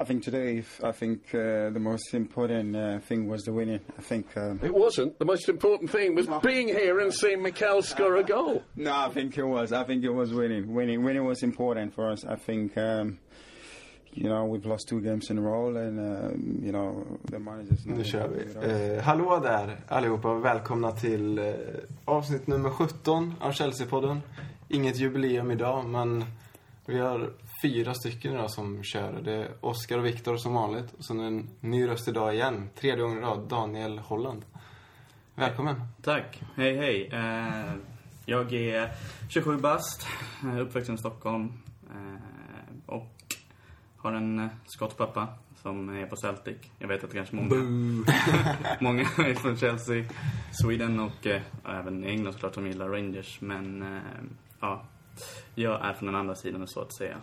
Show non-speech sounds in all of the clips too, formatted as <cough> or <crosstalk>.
I think today, I think uh, the most important uh, thing was the winning. I think. Um, It wasn't. The most important thing was being here and seeing Mikel score a goal. no, I think it was. I think it was winning. Winning, winning was important for us. I think. Um, you know, we've lost two games in a row, and um, you know the managers. Nu kör vi. Eh, hallå där allihopa och välkomna till eh, avsnitt nummer 17 av Chelsea-podden. Inget jubileum idag, men vi har fyra stycken idag som kör. Det är Oskar och Viktor som vanligt. Och sen en ny röst idag igen. Tredje gången i rad, Daniel Holland. Välkommen. Tack. Hej, hej. Eh, jag är 27 bast, eh, uppvuxen i Stockholm eh, och har en eh, skotsk pappa som är på Celtic. Jag vet att kanske många, <laughs> många är från Chelsea, Sweden och eh, även England såklart som gillar Rangers. Men ja, jag är från den andra sidan så att säga.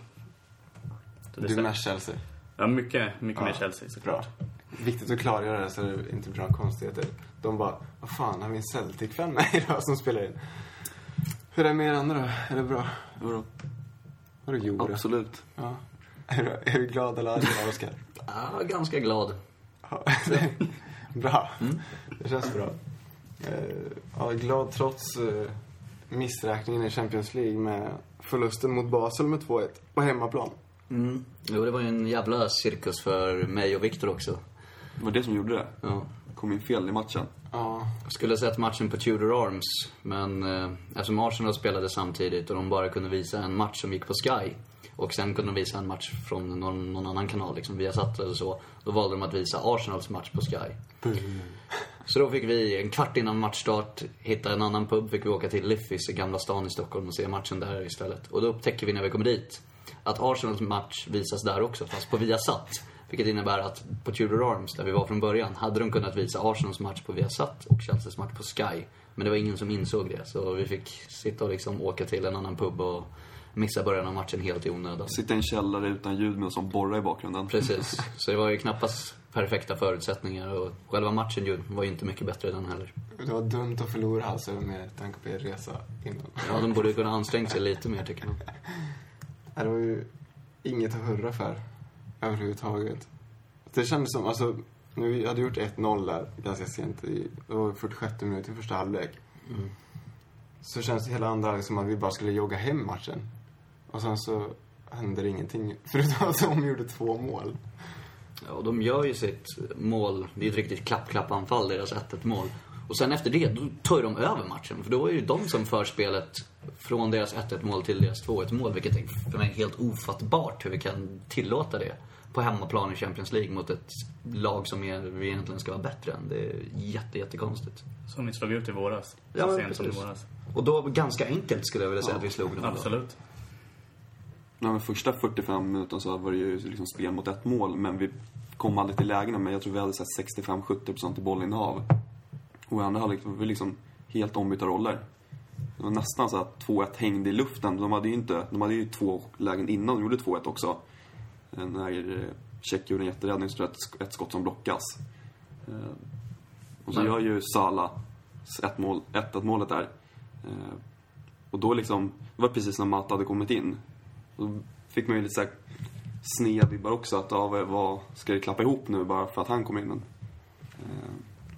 Du är stämmer. mest Chelsea. Ja, mycket, mycket Ja, mer Chelsea såklart. Bra. Viktigt att klargöra det så det inte blir några konstigheter. De bara, vad fan, har vi en Celtic-fan med <laughs> idag som spelar in? Hur är det med er andra då? Är det bra? Vadå jo då? absolut. Ja. Är du, är du glad eller arg idag, Oskar? Ja, ganska glad. Ja, <laughs> bra. Det känns bra. Eh, Ja, glad trots eh, missräkningen i Champions League med förlusten mot Basel med 2-1 på hemmaplan. Mm. Jo, det var ju en jävla cirkus för mig och Viktor också. Det var det som gjorde det. Ja. Kom in fel i matchen. Ja, Jag skulle ha sett matchen på Tudor Arms, men eh, eftersom Arsenal spelade samtidigt och de bara kunde visa en match som gick på Sky och sen kunde de visa en match från någon, någon annan kanal, liksom via satt eller så. Då valde de att visa Arsenals match på Sky. Så då fick vi, en kvart innan matchstart, hitta en annan pub. Fick vi åka till Liffis i Gamla stan i Stockholm och se matchen där istället. Och då upptäcker vi när vi kommer dit att Arsenals match visas där också, fast på Viasat. Vilket innebär att på Tudor Arms, där vi var från början, hade de kunnat visa Arsenals match på Viasat och Chelseas match på Sky. Men det var ingen som insåg det, så vi fick sitta och liksom åka till en annan pub och missa början av matchen helt i onödan. Sitta i en källare utan ljud med en sån borra i bakgrunden. Precis. <laughs> Så det var ju knappast perfekta förutsättningar och själva matchen ju var ju inte mycket bättre den heller. det var dumt att förlora alltså med tanke på er resa innan. Ja, de borde ju kunna ansträngt sig lite mer tycker jag. <laughs> Det var ju inget att hurra för överhuvudtaget. Det kändes som, alltså, när vi hade gjort 1-0 där ganska sent i, det var 46 minuter i första halvlek. Så känns det hela andra halvlek som att vi bara skulle jogga hem matchen. Och sen så hände det ingenting. <laughs> Förutom att de gjorde två mål. Ja, och de gör ju sitt mål, det är ett riktigt klapp-klapp-anfall, deras 1-1 mål. Och sen efter det, då tar ju de över matchen. För då är ju de som för spelet från deras 1-1 mål till deras 2-1 mål. Vilket är för mig helt ofattbart hur vi kan tillåta det. På hemmaplan i Champions League mot ett lag som är, vi egentligen ska vara bättre än. Det är jätte, jättekonstigt. Som ni slog ut i våras. Ja, Så sent som i precis. våras. Och då ganska enkelt skulle jag vilja säga att vi slog dem. Absolut. Ja, men första 45 minuterna så var det ju liksom spel mot ett mål, men vi kom aldrig till lägena. Men jag tror vi hade så här 65-70% i bollinnehav. Och i andra halvlek var vi liksom helt ombytta roller. Det var nästan så att 2-1 hängde i luften. De hade ju inte, de hade ju två lägen innan de gjorde 2-1 också. När eh, Tjeck gjorde en jätteräddning så ett, ett skott som blockas. Eh, Och så Men- gör ju Sala 1 mål, 1 målet där. Eh, Och då liksom, det var precis när Mata hade kommit in. Då fick man ju lite såhär sneda vibbar också att, ja, vad- vad, ska det klappa ihop nu bara för att han kom in? Men,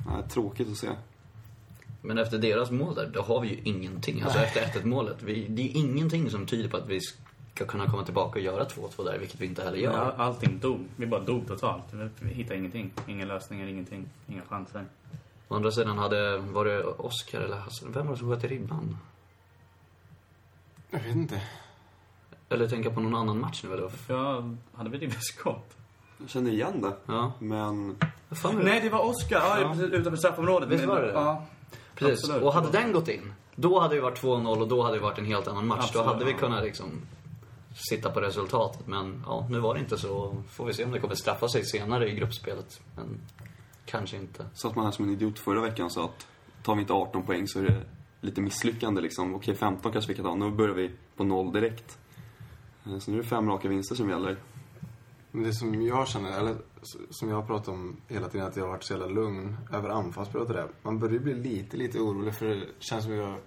nej, tråkigt att se. Men efter deras mål där, då har vi ju ingenting. Alltså efter 1-1 målet. Vi, det är ingenting som tyder på att vi ska kunna komma tillbaka och göra 2-2 där, vilket vi inte heller gör. Ja, allting dog. Vi bara dog totalt. Vi hittade ingenting. Inga lösningar, ingenting. Inga chanser. Å andra sidan hade, var det Oscar eller Hassan? Vem var det som sköt i ribban? Jag vet inte. Eller tänka på någon annan match nu eller? Ja, hade vi ribbskott? Jag känner igen det. Ja. Men Nej, det var Oscar. Ja, Ja. precis utanför straffområdet. Visst var det? Ja. Precis. absolut. Och hade den gått in, då hade det varit 2-0 och då hade det varit en helt annan match. Absolut, då hade vi kunnat liksom sitta på resultatet. Men ja, nu var det inte så. Får vi se om det kommer straffa sig senare i gruppspelet. Men kanske inte. satt man här som en idiot förra veckan och sa att tar vi inte 18 poäng så är det lite misslyckande liksom. Okej, 15 kanske vi kan ta. Nu börjar vi på noll direkt. Eh, Så nu är det fem raka vinster som gäller. Men det som jag känner, eller som jag har pratat om hela tiden, att jag har varit så jävla lugn över anfallsspelet och det. Man börjar bli lite, lite orolig för det känns som att jag har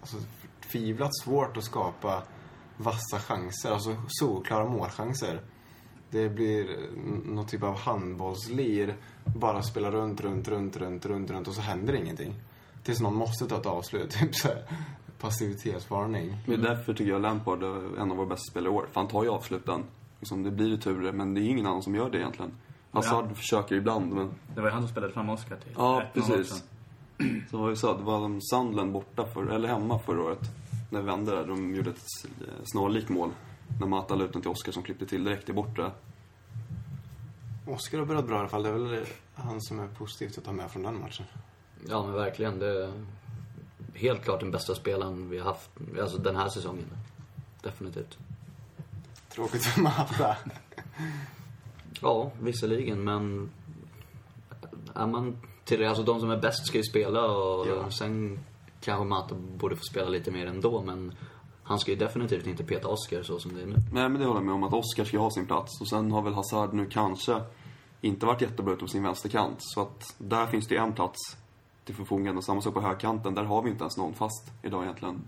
alltså, förtvivlat svårt att skapa vassa chanser, alltså solklara målchanser. Det blir någon typ av handbollslir. Bara spela runt, runt, runt, runt, runt, runt och så händer ingenting. Tills någon måste ta ett avslut. <laughs> Typ så här, passivitetsvarning. Men därför tycker jag Lampard är en av våra bästa spelare i år. För han tar ju avsluten. Liksom, det blir returer, men det är ingen annan som gör det egentligen. Hazard försöker ibland, men... Det var ju han som spelade fram Oscar till Ja, 1-0 precis. Så var ju så, det var de borta, för, eller hemma förra året. När vi vände där, de gjorde ett eh, snarlikt mål. När Mata la ut den till Oscar som klippte till direkt i bortre. Oscar har börjat bra i alla fall. Det är väl han som är positivt att ta med från den matchen. Ja, men verkligen. Det är helt klart den bästa spelaren vi har haft alltså den här säsongen. Definitivt. Tråkigt för Mata. Ja, visserligen, men... Är man till alltså de som är bäst ska ju spela och Ja. sen kanske Mata borde få spela lite mer ändå, men han ska ju definitivt inte peta Oscar så som det är nu. Nej, men det håller jag med om att Oscar ska ha sin plats. Och sen har väl Hazard nu kanske inte varit jättebra ute på sin vänsterkant. Så att där finns det en plats till förfogande. Och samma sak på högkanten, där har vi inte ens någon fast idag egentligen.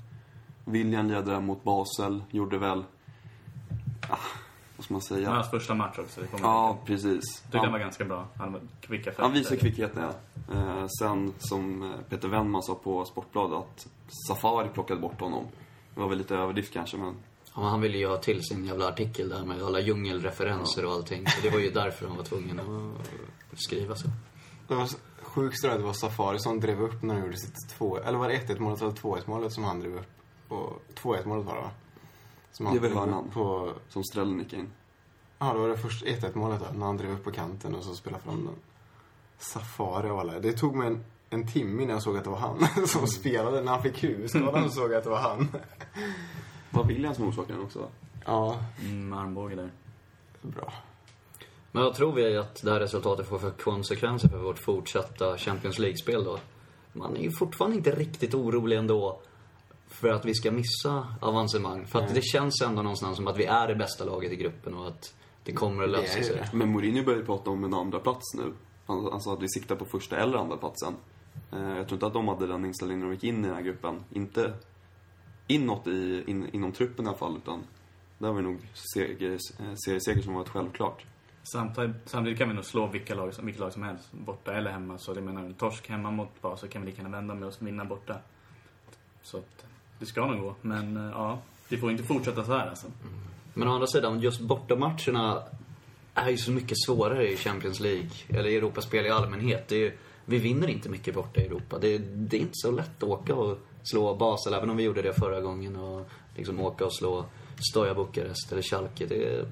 William leder mot Basel, gjorde väl... Ah, vad ska man säga? hans första match också. Det kommer Ja, jag precis. tyckte han var ganska bra. Han var kvicka fötter. Han visar kvickheten, ja. Eh, sen, som eh, Peter Wennman sa på Sportbladet, att Safari plockade bort honom. Det var väl lite överdrift kanske, men... Ja, men han ville ju ha till sin jävla artikel där med alla djungelreferenser och allting. Så det var ju därför han var tvungen att skriva så. Det var sjukt att det var Safari som drev upp när han gjorde sitt 2 Eller var det 1-1 målet eller 2-1 målet som han drev upp? Och 2-1 målet var det va? Som han Det är väl upp på... Som Strellen gick in. Ja, det var det första 1-1 målet då, när han drev upp på kanten och så spelade fram den. Safari av alla. Det tog mig en, en timme innan jag såg att det var han <laughs> som spelade. När han fick huvudskadan så såg jag att det var han. <laughs> Var William som orsakade den också? Ja, Mm, armbåge där. bra. Men vad tror vi att det här resultatet får för konsekvenser för vårt fortsatta Champions League-spel då? Man är ju fortfarande inte riktigt orolig ändå för att vi ska missa avancemang. För att det känns ändå någonstans som att vi är det bästa laget i gruppen och att det kommer att lösa sig. det. Men Mourinho börjar ju prata om en andra plats nu. Han, han sa att vi siktar på första eller andra platsen. Eh, jag tror inte att de hade den inställningen när de gick in i den här gruppen. Inte inåt i, in, inom truppen i alla fall, utan där var det nog seger, eh, serieseger som var ett självklart. Samtidigt, samtidigt kan vi nog slå vilka lag, som- vilka lag som helst, borta eller hemma. Så det menar, en torsk hemma mot Basel kan vi lika gärna vända med oss vinna borta. Så att, det ska nog gå. Men eh, ja, det får inte fortsätta så här alltså. Mm. Men å andra sidan, just bortamatcherna är ju så mycket svårare i Champions League, eller i Europaspel i allmänhet. Det är, ju- vi vinner inte mycket borta i Europa. Det, är- det är inte så lätt att åka och slå Basel, även om vi gjorde det förra gången. Och liksom åka och slå Stoja Bukarest eller Schalke. Det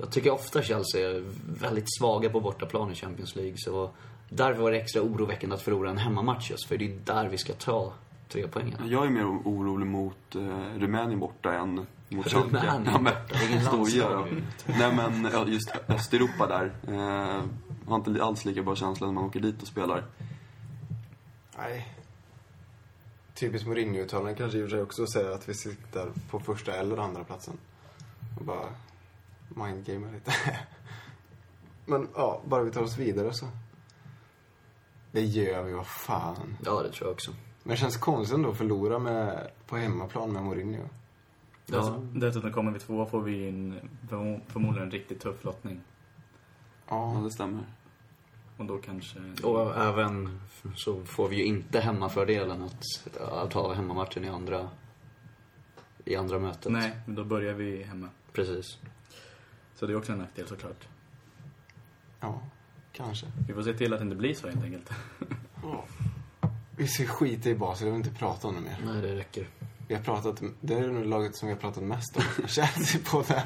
jag tycker ofta Chelsea är väldigt svaga på bortaplan i Champions League. Så därför var det extra oroväckande att förlora en hemmamatch just, för det är där vi ska ta tre poängen. Jag är mer orolig mot eh, Rumänien borta än mot Schalke. Ja, men, ingen <laughs> ju. Nej men, just Östeuropa där. Eh, har inte alls lika bra känsla när man åker dit och spelar. Nej. Typiskt Mourinho-uttalande kanske i och för sig också säger att vi siktar på första eller andra platsen. Och bara mindgamea lite. <laughs> Men ja, bara vi tar oss vidare så. Det gör vi, vad fan. Ja, det tror jag också. Men det känns konstigt ändå att förlora med, på hemmaplan med Mourinho. Ja. Dessutom- Dessutom kommer vi två får vi en, förmo- förmodligen en riktigt tuff lottning. Ja, Ja, det stämmer. Och då kanske... Och även så får vi ju inte hemmafördelen att, att ha hemmamatchen i andra, i andra mötet. Nej, men då börjar vi hemma. Precis. Så det är också en nackdel såklart. ja kanske. Vi får se till att det inte blir så helt enkelt. Vi ska skita i Basel, jag vill inte prata om det mer. Nej, det räcker. Vi har pratat, det är nog laget som vi har pratat mest om. <laughs> Chelsea på det.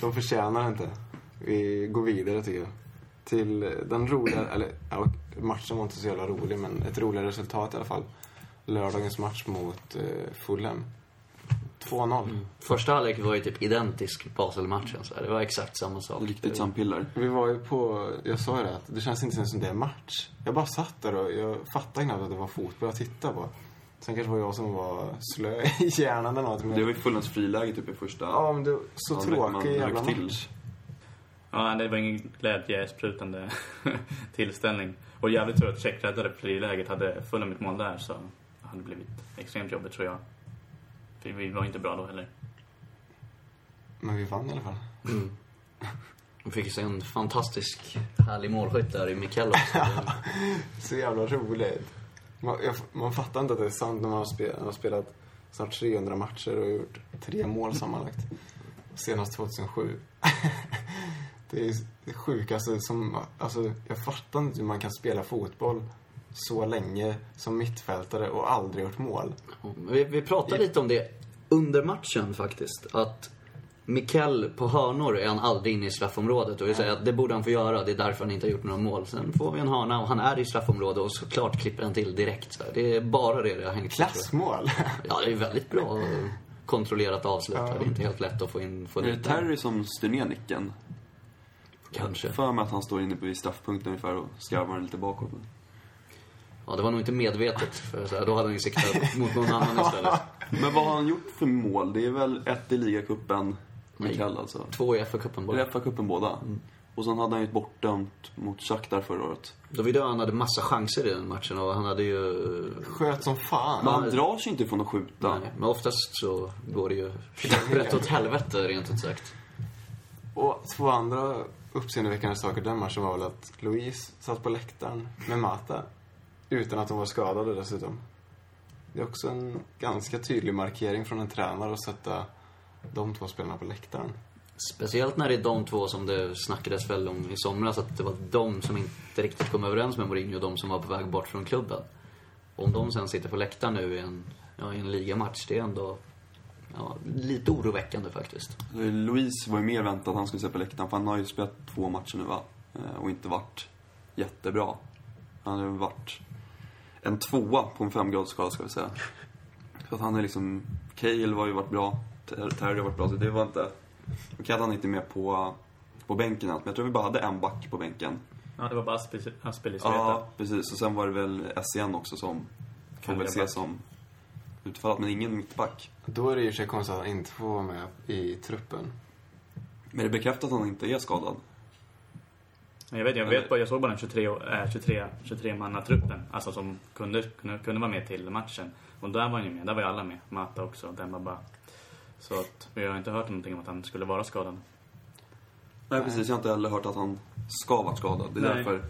De förtjänar inte. Vi går vidare tycker jag. Till den roliga, eller ja, matchen var inte så jävla rolig men ett roligare resultat i alla fall. Lördagens match mot eh, Fulham. 2-0. Första halvlek var ju typ identisk Basel-matchen. Så här. det var exakt samma sak. Riktigt sampiller. Vi var ju på, jag sa ju det att det känns inte ens som det är match. Jag bara satt där och jag fattade knappt att det var fotboll jag tittade på. Sen kanske var jag som var slö i hjärnan eller något. Men Det var ju Fulhams friläge typ i första. Ja, men det var så tråkig jävla match. Ja, det var ingen glädjesprutande <laughs> tillställning. Och jävligt tur att Tjeck räddade friläget. Hade Fulham ett mål där så hade det blivit extremt jobbigt tror jag. För vi var inte bra då heller. Men vi vann i alla fall. De fick se en fantastisk, härlig målskytt där i Mikael också. <laughs> Så jävla roligt. Man, jag, man fattar inte att det är sant när man har spelat, har spelat snart 300 matcher och gjort tre mål sammanlagt. Senast 2007. <laughs> det är det sjukaste som... Alltså, jag fattar inte hur man kan spela fotboll så länge som mittfältare och aldrig gjort mål. Vi, vi pratade lite om det under matchen faktiskt. Att Mikkel på hörnor är han aldrig inne i straffområdet. Och vi säger att det borde han få göra. Det är därför han inte har gjort några mål. Sen får vi en hörna och han är i straffområdet och såklart klipper han till direkt. Det är bara det det har hängt på. Klassmål! <laughs> Ja, det är väldigt bra kontrollerat avslut. Det är inte helt lätt att få in, få Är det. Terry som styr ner nicken? Kanske. För mig att han står inne vid straffpunkten ungefär och skarvar den lite bakåt. Ja, det var nog inte medvetet. För så här, då hade han ju siktat mot någon annan <laughs> istället. Men vad har han gjort för mål? Det är väl ett i ligacupen, Mikael alltså? Två i FA-cupen bara. det FA-cupen båda? Och sen hade han ju ett bortdömt mot Shakhtar förra året. Då vid han hade massa chanser i den matchen och han hade ju... Sköt som fan. Men han drar sig inte från att skjuta. Nej, men oftast så går det ju <laughs> rätt åt helvete rent ut sagt. Och två andra uppseendeväckande saker den matchen var väl att Louise satt på läktaren med Mata. Utan att hon var skadade dessutom. Det är också en ganska tydlig markering från en tränare att sätta de två spelarna på läktaren. Speciellt när det är de två som det snackades väl om i somras, att det var de som inte riktigt kom överens med Mourinho och de som var på väg bort från klubben. Om de sen sitter på läktaren nu i en, ja, i en ligamatch, det är ändå ja, lite oroväckande faktiskt. Louise var ju mer väntat att han skulle sitta på läktaren, för han har ju spelat två matcher nu va? Eh, Och inte varit jättebra. Han har ju varit en tvåa på en femgradsskala ska vi säga. Så att han är liksom, Cale har ju varit bra, Ter- Terry har varit bra, så det var inte... Okej att han inte är med på, på bänken allt, men jag tror vi bara hade en back på bänken. Ja, det var bara Aspel- Aspelizveta. Ja, precis. Och sen var det väl SCN också som får väl ses back. som utfallet, men ingen mittback. Då är det för sig konstigt att han inte får vara med i truppen. Men det bekräftar att han inte är skadad. Jag vet, jag vet bara, jag såg bara den 23, äh, 23, 23 mannatruppen Alltså som kunde, kunde, kunde vara med till matchen. Och där var han ju med, där var ju alla med. Mata också, Dembaba. Så att, jag har inte hört någonting om att han skulle vara skadad. Nej, precis. Jag har inte heller hört att han ska vara skadad. Det är Nej. därför...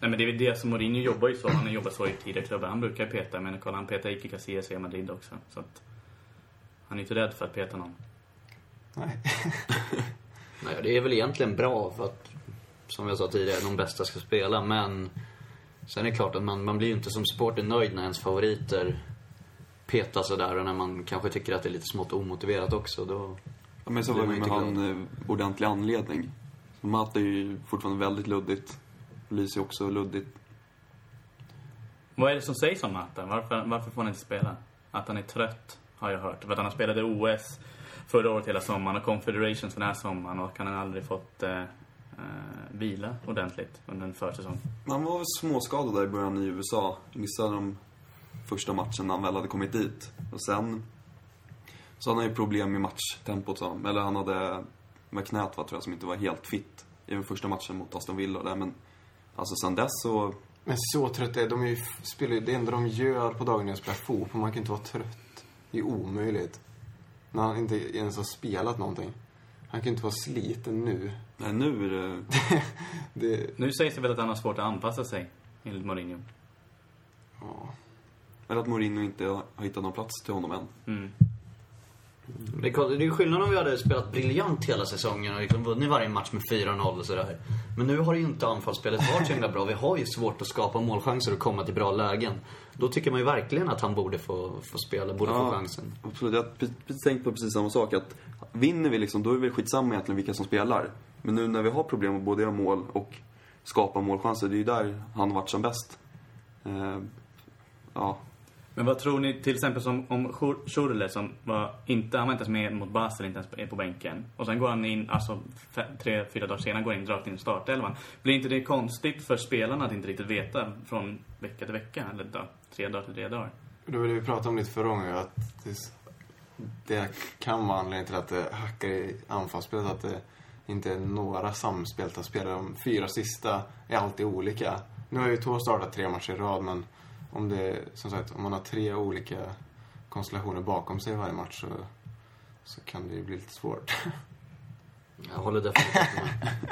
Nej men det är väl det som Mourinho jobbar ju så. Han har jobbat så i tidigare klubbar. Han brukar peta, men kolla han petar Iker Casillas i Madrid också. Så att, han är inte rädd för att peta någon. Nej. <laughs> Nej, det är väl egentligen bra för att, som jag sa tidigare, de bästa ska spela. Men sen är det klart att man, man blir ju inte som supporter nöjd när ens favoriter petas sådär och när man kanske tycker att det är lite smått omotiverat också. Då, Ja, men så var det med han eh, ordentlig anledning. Matt är ju fortfarande väldigt luddigt. Lys är också luddigt. Vad är det som sägs om Mata? Varför, varför får han inte spela? Att han är trött, har jag hört. För att han har spelat i OS förra året hela sommaren och Confederations den här sommaren och han har aldrig fått eh, eh, vila ordentligt under en försäsong. Han var småskadad där i början i USA. Missade de första matchen när han väl hade kommit dit. Och sen så hade han ju problem med matchtempot, sa han. Eller han hade med knät, va, tror jag, som inte var helt fit i den första matchen mot Aston Villa där. Men alltså sen dess så... Men så trött är de ju, spelar ju, det enda de gör på dagen är att spela fotboll. Man kan inte vara trött. Det är omöjligt. När han inte ens har spelat någonting. Han kan inte vara sliten nu. Nej, nu är det... <laughs> Det, Nu sägs det väl att han har svårt att anpassa sig, enligt Mourinho. ja. Eller att Mourinho inte har hittat någon plats till honom än. Mm. Det är det är ju skillnad om vi hade spelat briljant hela säsongen och liksom vunnit varje match med 4-0 och sådär. Men nu har ju inte anfallsspelet varit så himla bra. Vi har ju svårt att skapa målchanser och komma till bra lägen. Då tycker man ju verkligen att han borde få, få spela, borde få Ja, chansen. Absolut. Jag har tänkt på precis samma sak. Att vinner vi liksom, då är det väl skitsamma egentligen vilka som spelar. Men nu när vi har problem med både göra mål och skapa målchanser, det är ju där han har varit som bäst. Eh, ja, Men vad tror ni till exempel som om Schur- Schurle som var inte, han var inte ens med mot Basel, inte ens på bänken. Och sen går han in, alltså fe- tre, fyra dagar senare går han in rakt in i startelvan. Blir inte det konstigt för spelarna att inte riktigt veta från vecka till vecka? Eller då, tre dagar till tre dagar? Det var det vi pratade om lite förra gången. Att det, kan vara anledningen till att det hackar i anfallsspelet. Att det inte är några samspelta spelare. De fyra sista är alltid olika. Nu har ju två startat tre matcher i rad, men om det som sagt, om man har tre olika konstellationer bakom sig varje match så, så kan det ju bli lite svårt. Jag håller definitivt med. <laughs>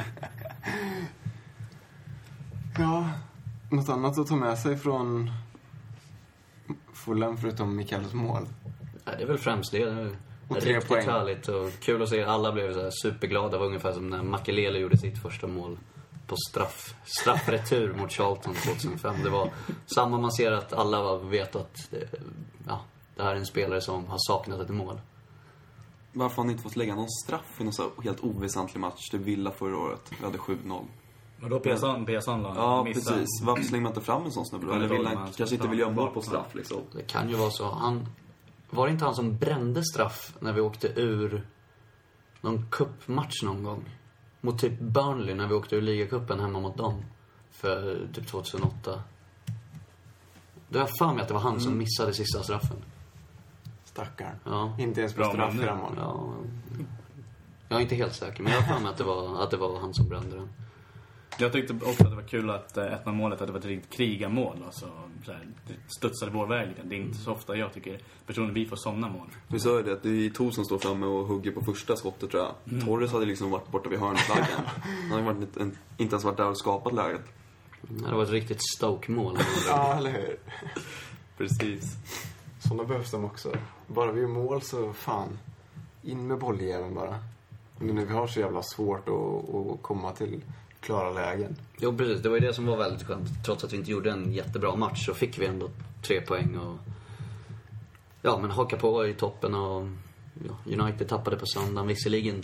Ja, något annat att ta med sig från Fulham förutom Mikaels mål? Ja, det är väl främst det. det Och är tre riktigt poäng. härligt och kul att se. Alla blev så här superglada. Det var ungefär som när Makelele gjorde sitt första mål på straff, straffretur mot Charlton 2005. Det var samma man ser att alla vet att det, ja, det här är en spelare som har saknat ett mål. Varför har han inte fått lägga någon straff i någon så här helt oväsentlig match? Typ Villa förra året. Vi hade 7-0. Och då Persson, Persson la Ja, missar. precis. Varför slänger man inte fram en sån snubbe då? Det Eller vill han man kanske inte vill göra mål på straff liksom? Det kan ju vara så. Han, var det inte han som brände straff när vi åkte ur någon cupmatch någon gång? Mot typ Burnley när vi åkte ur ligacupen hemma mot dem. För typ 2008. Då har jag för mig att det var han som missade sista straffen. Stackarn. Ja. Inte ens på Bra straff i målet. ja. Jag är inte helt säker, men jag har för mig att det var, att det var han som brände den. Jag tyckte också att det var kul att eh, 1 målet att det var ett riktigt krigarmål. Alltså, så här, det studsade vår väg. Det är inte så ofta jag tycker personligen vi får sådana mål. Vi sa ju det, att det är To som står framme och hugger på första skottet tror jag. Torres hade liksom varit borta vid hörnflaggan. Han hade varit, inte- inte ens varit där och skapat läget. Det var ett riktigt Stoke-mål. <laughs> Ja, eller hur? Precis. Sådana behövs de också. Bara vi gör mål så fan, in med bolljäveln bara. Nu när vi har så jävla svårt att, att komma till klara lägen. Jo, precis. Det var ju det som var väldigt skönt. Trots att vi inte gjorde en jättebra match så fick vi ändå tre poäng och... Ja, men haka på i toppen och... Ja, United tappade på söndagen. Visserligen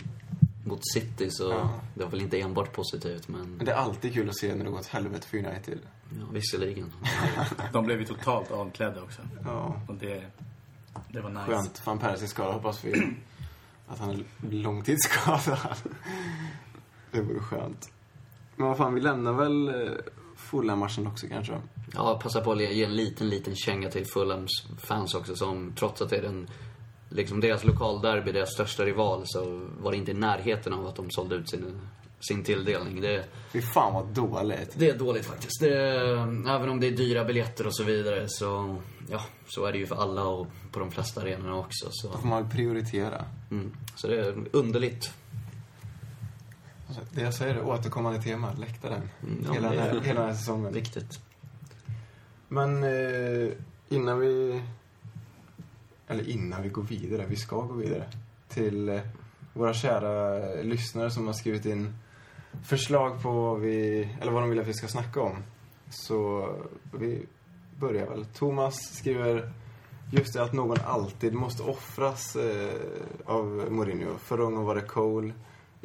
mot City så Ja. det var väl inte enbart positivt men... Men det är alltid kul att se när det går åt helvete för United. Ja, visserligen. <laughs> De blev ju totalt avklädda också. Ja, Och det, det var nice. skönt. Van Persie skadad. Hoppas vi att han är långtidsskadad. <clears throat> Det vore skönt. Men vad fan, vi lämnar väl eh, Fulham-matchen också kanske? Ja, passa på att ge en liten, liten känga till Fulhams fans också som trots att det är den, liksom deras lokalderby, deras största rival, så var det inte i närheten av att de sålde ut sin, sin tilldelning. Det, Fy fan vad dåligt. det är dåligt faktiskt. Det, även om det är dyra biljetter och så vidare så, ja, så är det ju för alla och på de flesta arenorna också. Så, Då får man prioritera. mm, så det är underligt. Det jag säger är återkommande tema, läktaren. Mm, hela, den är- här, hela den här säsongen. Viktigt. Men eh, innan vi... Eller innan vi går vidare, vi ska gå vidare. Till eh, våra kära lyssnare som har skrivit in förslag på vad vi, eller vad de vill att vi ska snacka om. Så vi börjar väl. Thomas skriver just det att någon alltid måste offras eh, av Mourinho. Förra gången var det Cole,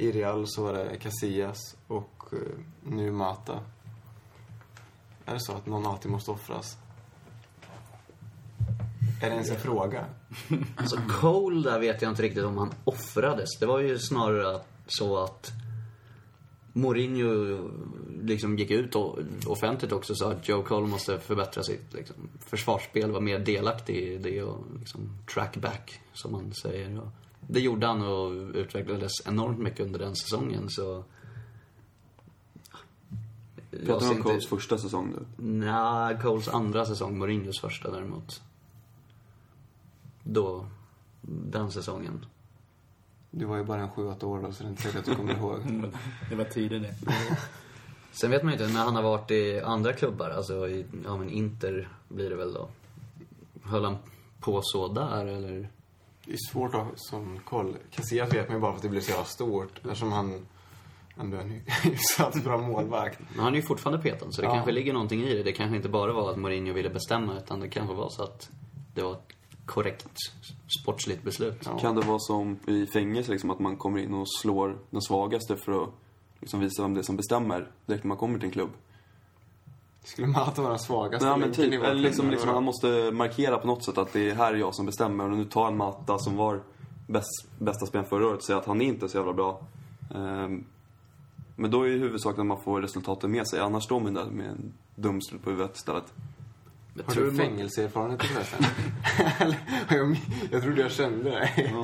i Real så var det Casillas och eh, nu Mata. Är det så att någon alltid måste offras? Är det ens en fråga? Alltså Cole där vet jag inte riktigt om han offrades. Det var ju snarare så att Mourinho liksom gick ut och offentligt också och sa att Joe Cole måste förbättra sitt liksom, försvarsspel, vara mer delaktig i det och liksom track back, som man säger. Och det gjorde han och utvecklades enormt mycket under den säsongen, så... Pratar du om inte- Coles första säsong nu? Nej, Coles andra säsong, Mourinhos första däremot. Då, den säsongen. Du var ju bara en 7-8 år då, så det är inte säkert att du kommer ihåg. <laughs> Mm, Det var tidigt det. <laughs> Sen vet man ju inte, när han har varit i andra klubbar, alltså i, ja men Inter blir det väl då. Höll han på så där eller? Det är svårt att ha som koll. Casillas vet man ju bara för att det blev så jävla stort. Eftersom han ändå är en <laughs> hyfsat bra målvakt. Men han är ju fortfarande petad, så det Ja. kanske ligger någonting i det. Det kanske inte bara var att Mourinho ville bestämma, utan det kanske var så att det var ett korrekt sportsligt beslut. Ja. Kan det vara som i fängelse, liksom, att man kommer in och slår den svagaste för att liksom, visa vem det är som bestämmer direkt när man kommer till en klubb? Skulle Mata vara den svagaste Nej, men typ, eller liksom, liksom, han måste markera på något sätt att det är här jag som bestämmer. Och nu tar en Mata som var bäst, bästa spelaren förra året och säger att han är inte så jävla bra. Ehm, men då är ju huvudsaken att man får resultaten med sig. Annars står man där med en dumstrut på huvudet istället. Jag Har tror du fängelseerfarenhet förresten? <laughs> Jag, jag trodde jag kände dig.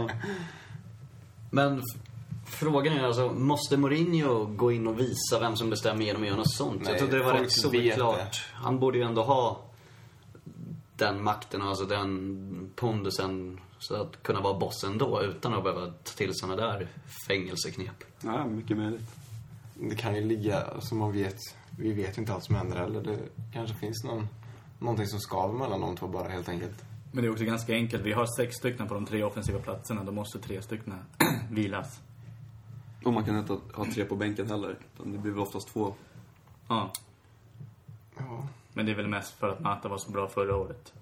Men f- frågan är alltså, måste Mourinho gå in och visa vem som bestämmer genom att göra något sånt? Nej, jag trodde det var rätt solklart. Han borde ju ändå ha den makten och alltså den pondusen så att kunna vara bossen då utan att behöva ta till såna där fängelseknep. Ja, mycket möjligt. Det kan ju ligga, som man vet, vi vet ju inte allt som händer heller. Det kanske finns någon, någonting som skaver mellan de två bara helt enkelt. Men det är också ganska enkelt. Vi har sex stycken på de tre offensiva platserna. Då måste tre stycken <clears throat> vilas. Och man kan inte ha tre på bänken heller. Det blir väl oftast två. Ja. Ja. Men det är väl mest för att Mata var så bra förra året.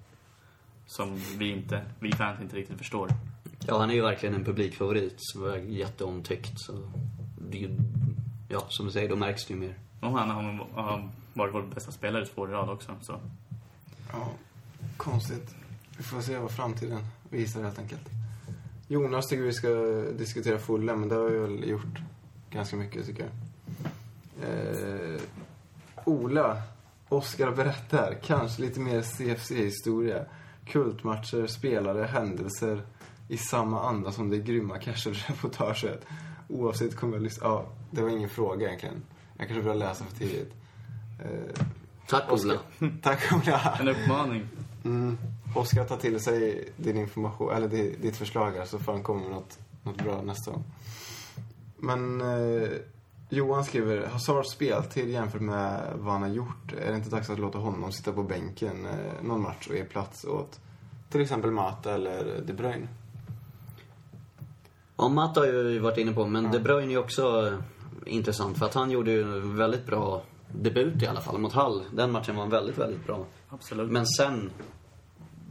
Som vi inte, vi fans inte riktigt förstår. Ja, han är ju verkligen en publikfavorit som är jätteomtyckt. Så det är ju, ja, som du säger, då märks det ju mer. Och han har, har varit vår bästa spelare i två år i rad också. Så. Ja, konstigt. Vi får se vad framtiden visar helt enkelt. Jonas tycker vi ska diskutera Fulham, men det har vi väl gjort ganska mycket tycker jag. Eh, Ola, Oskar berättar. Kanske lite mer CFC-historia. Kultmatcher, spelare, händelser i samma anda som det grymma Casher-reportaget. Oavsett kommer jag lyssna... Ja, det var ingen fråga egentligen. Jag kanske började läsa för tidigt. Eh, Tack Ola. <laughs> tack Ola. En uppmaning. Mm. Oskar tar till sig din information, eller di- ditt förslag här, så får han komma med något, något bra nästa gång. Men eh, Johan skriver, Hazards speltid jämfört med vad han har gjort, är det inte dags att låta honom sitta på bänken eh, någon match och ge plats åt till exempel Mata eller De Bruyne? Ja, Matt har ju varit inne på, men De Bruyne är ju också eh, intressant för att han gjorde ju en väldigt bra debut i alla fall mot Hall. Den matchen var väldigt, väldigt bra. Absolut. Men sen,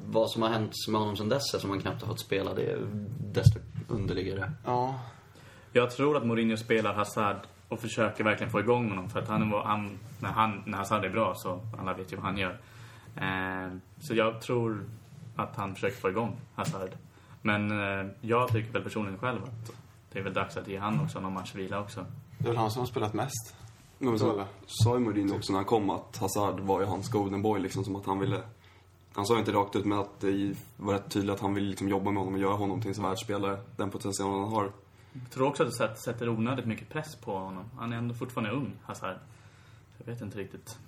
vad som har hänt med honom sen dess, som han knappt har fått spela, det är desto underligare. Ja, Jag tror att Mourinho spelar Hazard och försöker verkligen få igång honom. För att han, var- han, när, han, när Hazard är bra så alla vet ju vad han gör. Eh, så jag tror att han försöker få igång Hazard. Men eh, jag tycker väl personligen själv att det är väl dags att ge han också någon matchvila också. det är väl han som har spelat mest. Men Så, sa ju Mourinho också när han kom att Hazard var ju hans golden boy liksom, som att han ville... Han sa ju inte rakt ut, men att det var rätt tydligt att han ville liksom jobba med honom och göra honom till en världsspelare. Den potentialen han har. Jag tror också att det sätt- sätter onödigt mycket press på honom. Han är ändå fortfarande ung, Hazard. Jag vet inte riktigt.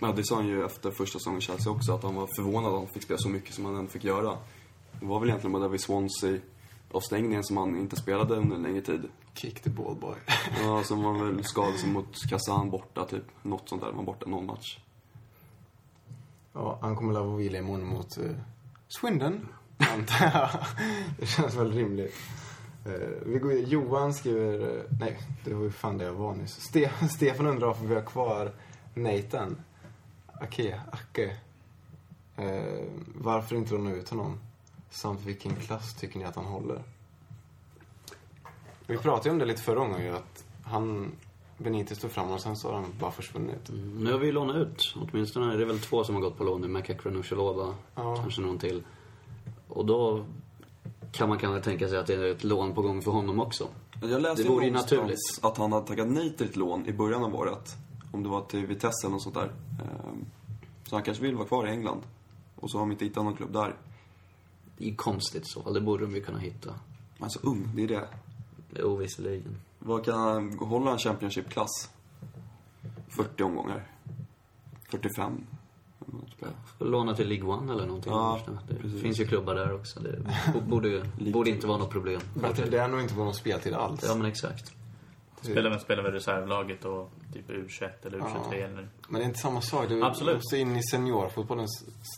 Men det sa han ju efter första säsongen i Chelsea också, att han var förvånad att han fick spela så mycket som han ändå fick göra. Det var väl egentligen bara vid Swansea avstängningen som han inte spelade under en längre tid. Kick the ball boy. Ja, sen var han väl skadad mot Kazan borta, typ. Något sånt där. Var borta någon match. Ja, han kommer att vila imorgon mot eh, Swindon, antar jag. Det känns väl rimligt. Eh, vi går, Johan skriver... eh, nej, det var ju fan det jag var nyss. Ste, Stefan undrar varför vi har kvar Nathan. Ake, Ake. Eh, varför inte låna ut honom? Samt vilken klass tycker ni att han håller? Vi pratade ju om det lite förra gången ju, att han... Benitez tog fram och sen så har han bara försvunnit. Mm, Nu har vi ju lånat ut, åtminstone är det väl två som har gått på lån nu, McEachran och Chalova. Ja. Kanske någon till. Och då kan man kanske tänka sig att det är ett lån på gång för honom också. Jag läste Det vore ju naturligt. att han hade tackat nej till ett lån i början av året. Om det var till Vitesse eller något sånt där. Ehm, Så han kanske vill vara kvar i England. Och så har de inte hittat någon klubb där. Det är ju konstigt i så fall, det borde de ju kunna hitta. Men han är så ung, det är det. Jo, visserligen. Vad kan han, hålla en Championship-klass? 40 omgångar. 45. Får Låna till League One eller någonting. Ja, det precis. finns ju klubbar där också. Det bo- borde, ju- borde inte vara något problem. Bättre det än att inte få någon speltid alls. Ja, men exakt. Spelar väl, spelar väl reservlaget och typ U21 eller U23 Ja. eller... Men det är inte samma sak. Du Absolut. måste in i seniorfotbollen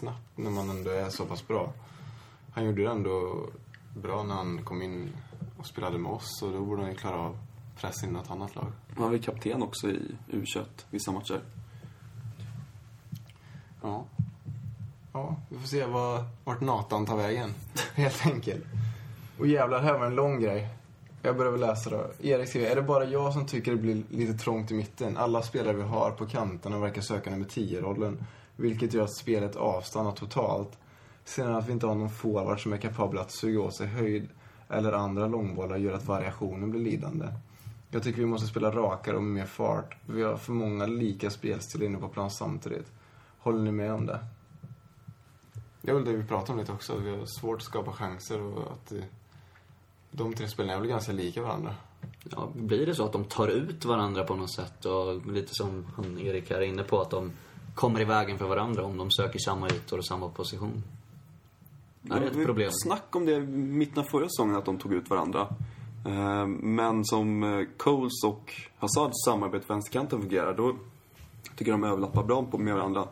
snabbt när man ändå är så pass bra. Han gjorde det ändå bra när han kom in och spelade med oss. Och då borde han ju klara av press in i något annat lag. Han var kapten också i U21, vissa matcher. Ja. Ja, vi får se vad, vart Nathan tar vägen. <laughs> Helt enkelt. Och jävlar, här var en lång grej. Jag börjar väl läsa då. Erik skriver, är det bara jag som tycker det blir lite trångt i mitten? Alla spelare vi har på kanterna verkar söka nummer 10-rollen. Vilket gör att spelet avstannar totalt. Sen att vi inte har någon forward som är kapabel att suga åt sig höjd eller andra långbollar gör att variationen blir lidande. Jag tycker vi måste spela rakare och med mer fart. Vi har för många lika spelstilar inne på plan samtidigt. Håller ni med om det? Det är väl det vi pratar om lite också. Vi har svårt att skapa chanser och att de tre spelarna är väl ganska lika varandra. Ja, blir det så att de tar ut varandra på något sätt och lite som han Erik här är inne på att de kommer i vägen för varandra om de söker samma ytor och samma position. Det är Det ett problem. snack om det i mitten av förra säsongen, att de tog ut varandra. Eh, men som eh, Coles och Hazards samarbete på vänsterkanten fungerar, då tycker jag de överlappar bra med varandra.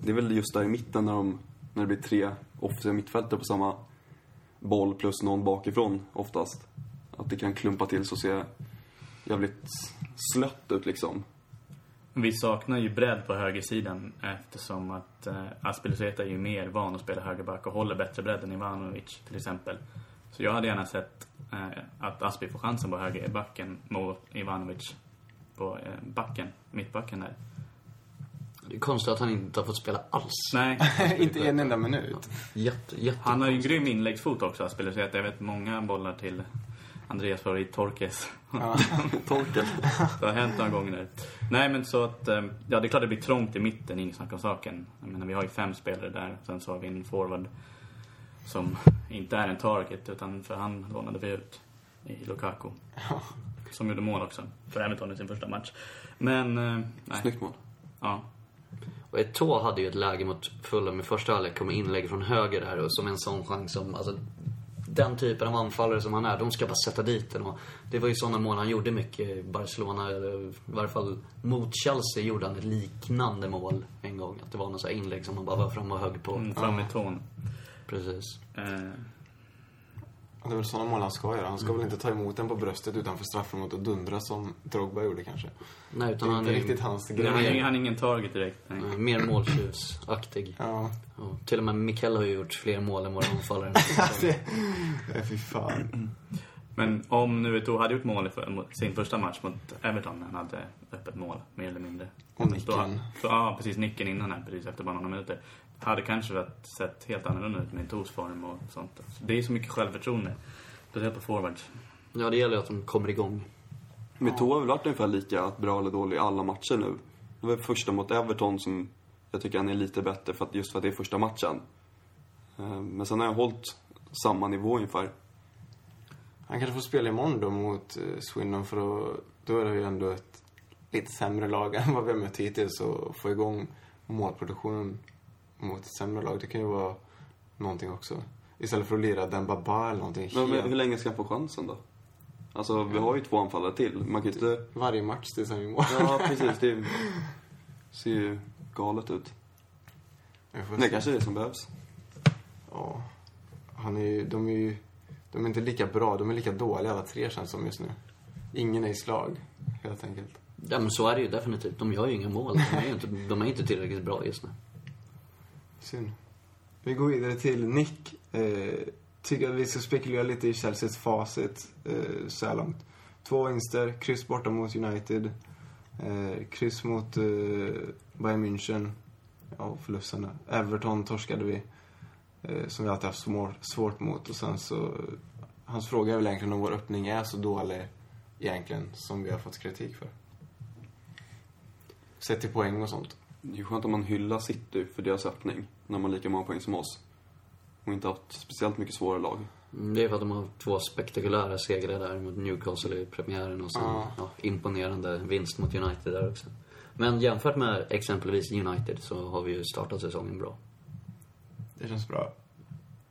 Det är väl just där i mitten när, de, när det blir tre offensiva mittfältare på samma boll plus någon bakifrån oftast. Att det kan klumpa till så och se jävligt slött ut liksom. Vi saknar ju bredd på högersidan eftersom att eh, Aspeloseta är ju mer van att spela högerback och håller bättre bredd än Ivanovic till exempel. Så jag hade gärna sett att Aspi får chansen på högerbacken mot Ivanovic på eh, backen, mittbacken där. Det är konstigt att han inte har fått spela alls. Nej, <laughs> Inte en enda minut. Jätte, jätte han har ju en grym inläggsfot också, Aspeloseta. Jag vet många bollar till Andreas favorit Torkes. <laughs> Torkel. Det har hänt några gånger nu. Nej, men så att... eh, Ja, det är klart det blir trångt i mitten, inget snack om saken. Jag menar, vi har ju fem spelare där. Sen så har vi en forward som inte är en target, utan för han lånade vi ut i Lukaku. Som gjorde mål också, för Everton i sin första match. Men, eh, nej. Snyggt mål. Ja. Och Eto'o hade ju ett läge mot Fulham i första halvlek, kom inlägg från höger där och som en sån chans som, alltså den typen av anfallare som han är, de ska bara sätta dit den. Och det var ju sådana mål han gjorde mycket i Barcelona, eller i varje fall mot Chelsea gjorde han ett liknande mål en gång. Att det var något inlägg som han bara var fram och högg på. Mm, fram i tån. Precis. Eh, det är väl sådana mål han ska göra. Han ska väl inte ta emot den på bröstet utanför straffområdet och dundra som Drogba gjorde kanske. Nej, Det utan är han inte är riktigt hans nej, han, grej. är, han är ingen target direkt. Nej. eh, mer måltjuvsaktig. Ja, Och till och med Mikkel har ju gjort fler mål än våra anfallare. <laughs> det... Fy fan. Men om nu Eto'o hade gjort mål i sin första match mot Everton, när han hade öppet mål, mer eller mindre. Och nicken. Så, så, ja, precis. Nicken innan här, precis efter bara några minuter. Hade kanske varit, sett helt annorlunda ut med Eto'os form och sånt. Så det är så mycket självförtroende. Speciellt på forwards. Ja, det gäller att de kommer igång. Men Toa har väl varit ungefär lika bra eller dålig i alla matcher nu. Det var första mot Everton som jag tycker han är lite bättre för att, just för att det är första matchen. Eh, Men sen har jag hållit samma nivå ungefär. Han kanske får spela imorgon då mot eh, Swindon för då, då är det ju ändå ett lite sämre lag <laughs> än vad vi har mött hittills och få igång målproduktionen mot ett sämre lag. Det kan ju vara någonting också. Istället för att lira Dembaba eller någonting Men, men hur länge ska han få chansen då? Alltså, vi har ju två anfallare till. Man kan inte... Varje match tills han gör mål. Ja, precis. Det ser ju galet ut. Det kanske är det som behövs. Ja. Han är ju, de är ju, de är inte lika bra, de är lika dåliga alla tre känns som just nu. Ingen är i slag, helt enkelt. Ja, men så är det ju definitivt. De gör ju inga mål. De är ju inte, de är inte tillräckligt bra just nu. Synd. Vi går vidare till Nick. Eh, tycker att vi ska spekulera lite i Chelseas facit eh, så här långt. Två vinster, kryss borta mot United. Eh, kryss mot eh, Bayern München. Ja, förlusterna. Everton torskade vi. Eh, som vi alltid haft små, svårt mot. Och sen så... Eh, hans fråga är väl egentligen om vår öppning är så dålig egentligen som vi har fått kritik för. Sett till poäng och sånt. Det är ju skönt om man hyllar City för deras öppning. När man har lika många poäng som oss. Och inte haft speciellt mycket svåra lag. Mm, Det är för att de har två spektakulära segrar där mot Newcastle i premiären och sen Ja. ja, imponerande vinst mot United där också. Men jämfört med exempelvis United så har vi ju startat säsongen bra. Det känns bra.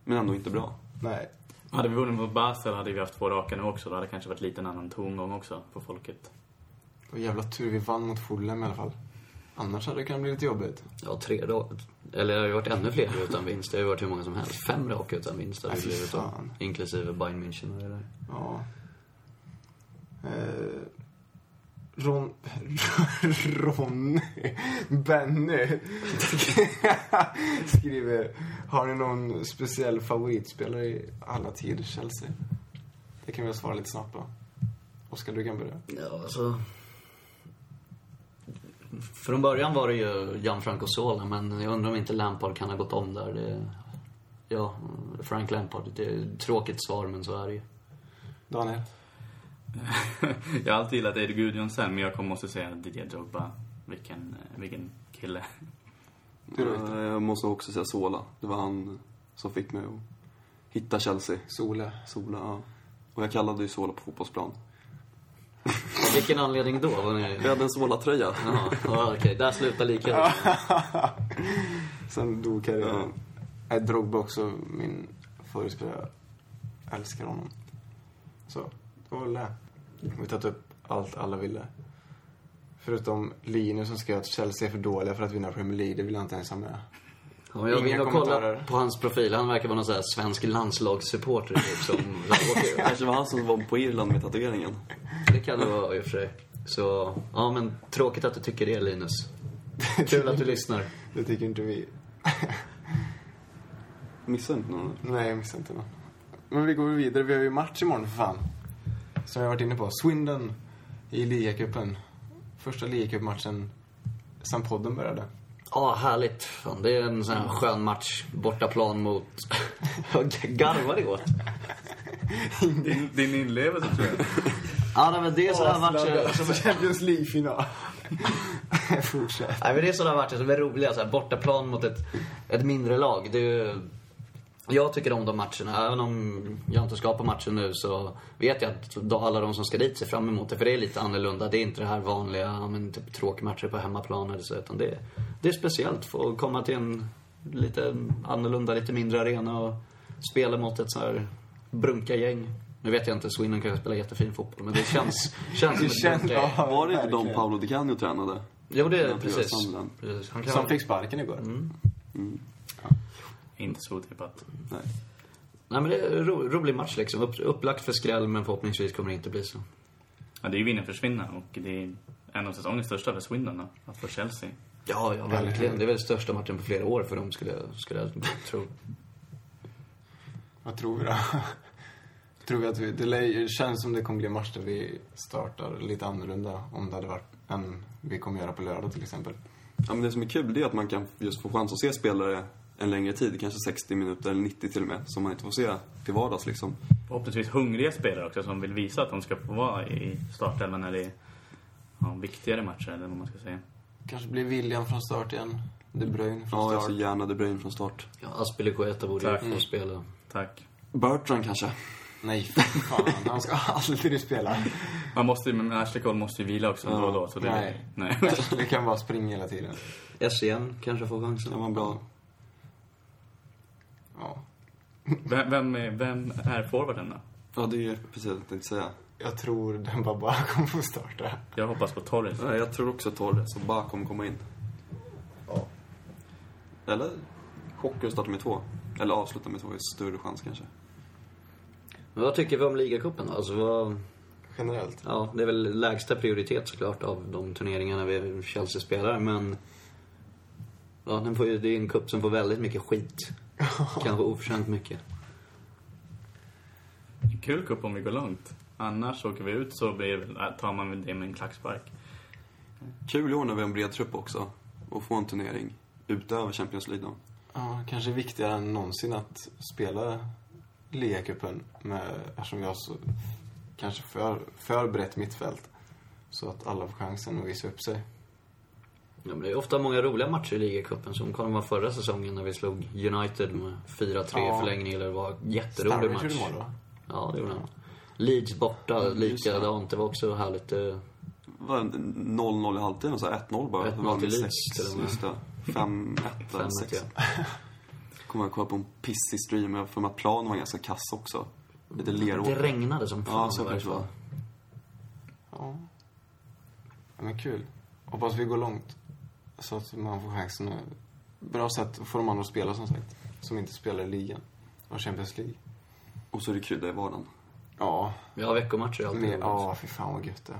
Men ändå inte bra. Nej. Hade vi vunnit mot Basel hade vi haft två raka nu också. Då hade det kanske varit lite en annan tongång också på folket. Och jävla tur vi vann mot Fulham i alla fall. Annars hade det kunnat bli lite jobbigt. Ja, tre då. Eller det har ju varit ännu fler utan vinst. Det har ju varit hur många som helst. Fem raka utan vinst har det blivit då. Inklusive Bayern München och det där. Ja. Eh, Ron... <laughs> Ron... Benny <laughs> skriver Har ni någon speciell favoritspelare i alla tider Chelsea? Det kan vi svara lite snabbt på. Oskar, du kan börja. Ja, alltså... Från början var det ju Gianfranco Sola, men jag undrar om inte Lampard kan ha gått om där. Det... Ja, Frank Lampard. Det är ett tråkigt svar, men så är det ju. Daniel? <laughs> jag har alltid gillat Eddie Gudjonsen, men jag kommer måste säga Didier Drogba. Vilken, eh, vilken kille. Jag måste också säga Sola. Det var han som fick mig att hitta Chelsea. Sola. Sola, ja. Och jag kallade ju Sola på fotbollsplan. Vilken anledning då? Var ni... Vi hade en Sola-tröja. Jaha, ja, okej. Där slutar likheten. <laughs> Sen dog karriären. Ja. Drogba också, min favoritspelare. Jag älskar honom. Så, det var det. Vi tagit upp allt alla ville. Förutom Linus som skrev att Chelsea är för dåliga för att vinna Premier League. Det vill jag inte ens ha med. Ja, jag vill nog kolla på hans profil. Han verkar vara någon sån här svensk landslagssupporter typ, som <laughs> kanske var han som var på Irland med tatueringen. Det kan det vara i och för sig. Så, ja men tråkigt att du tycker det Linus. Kul att du lyssnar. <laughs> Det tycker inte vi. <laughs> Missade inte någon? Nej, jag missade inte någon. Men vi går vidare. Vi har ju match imorgon för fan. Som jag varit inne på. Swindon i ligacupen. Första ligacupmatchen sen podden började. Ja, härligt. Fan, det är en sån här skön match. Bortaplan mot... <laughs> Vad garvar det åt? Din, din inlevelse tror jag. Ja, nej, men det är sådana matcher som... Champions League-final. <laughs> Fortsätt. Nej, men det är sådana matcher som är roliga. Så här, bortaplan mot ett, ett mindre lag. Det är ju... Jag tycker om de matcherna. Även om jag inte ska på matchen nu så vet jag att alla de som ska dit ser fram emot det. För det är lite annorlunda. Det är inte det här vanliga, men typ tråkmatcher på hemmaplan eller så. Utan det, det är speciellt. Få komma till en lite annorlunda, lite mindre arena och spela mot ett så här brunka-gäng. Nu vet jag inte, Swindon kanske spelar jättefin fotboll, men det känns, <laughs> känns som ett känns- brunka-gäng. ja. Var det inte de. Paolo Di Canio tränade? Jo, det är precis. Precis. Han kan Som fick sparken igår. Inte så otippat. Nej. Nej men det är en ro, rolig match liksom. Upp, upplagt för skräll men förhoppningsvis kommer det inte bli så. Ja, det är ju vinna försvinna och det är en av säsongens största för Swindon att få Chelsea. Ja, ja verkligen. Det är väl största matchen på flera år för dem skulle jag, skulle jag tro. Vad tror vi då? <laughs> tror vi att vi... Det känns som det kommer bli en match där vi startar lite annorlunda om det hade varit än vi kommer göra på lördag till exempel. Ja, men det som är kul det är att man kan just få chans att se spelare en längre tid, kanske 60 minuter eller 90 till och med, som man inte får se till vardags liksom. Förhoppningsvis hungriga spelare också som vill visa att de ska få vara i startelvan när det är ja, viktigare matcher eller vad man ska säga. Kanske blir William från start igen. De Bruyne från Ja, jag start. ser gärna De Bruyne från start. Ja, Aspilicueta borde ju Tack. få spela. Tack. Bertrand kanske? Nej, fan. Han ska <laughs> aldrig spela. Man måste ju, men Ashley Cole måste ju vila också då och då. Så det, Nej. nej. <laughs> Det kan bara springa hela tiden. SCN kanske får chansen. Det var bra. Ja. Vem, vem, är, vem är forwarden då? Ja, det är precis det jag tänkte säga. Jag tror den bara kommer få starta. Jag hoppas på Torres. Ja, jag tror också Torres och Ba kommer komma in. Ja. Eller Hockey och starta med två. Eller avsluta med två är större chans kanske. Men vad tycker vi om ligacupen då? Alltså vad... Generellt. Ja, det är väl lägsta prioritet såklart av de turneringarna vi Chelsea spelar, men... Ja, den får ju, det är en cup som får väldigt mycket skit. Kanske oförtjänt mycket. Kul cup om vi går långt. Annars åker vi ut så blir, äh, tar man väl det med en klackspark. Kul i år när vi har en bred trupp också. Och få en turnering utöver Champions League då. Ja, kanske viktigare än någonsin att spela ligacupen med, eftersom vi har så kanske för, för brett mittfält. Så att alla får chansen att visa upp sig. Ja, men det är ofta många roliga matcher i ligacupen. Som kollade man förra säsongen när vi slog United med 4-3 Ja. i förlängning. Eller det var jätterolig match. gjorde mål va? Ja, det gjorde han. Leeds borta, det. likadant. Det var också härligt. eh, Var det 0-0 i halvtid och så här 1-0 bara. 1-0 Vann med till Leeds, och med. Just det. 5-1 eller 5-1, 6. ja. <laughs> Kommer jag kolla på en pissig stream. Jag för mig att planen var ganska kass också. Lite leråker. Det regnade som fan Ja, så kanske det var. ja. Men kul. Hoppas vi går långt. Så att man får chansen. att- Bra sätt att få de andra att spela som sagt. Som inte spelar i ligan. Och Champions League. Och så är det krydda i vardagen. Ja. Ja, veckomatcher är alltid Med, ja, fy fan vad gött det.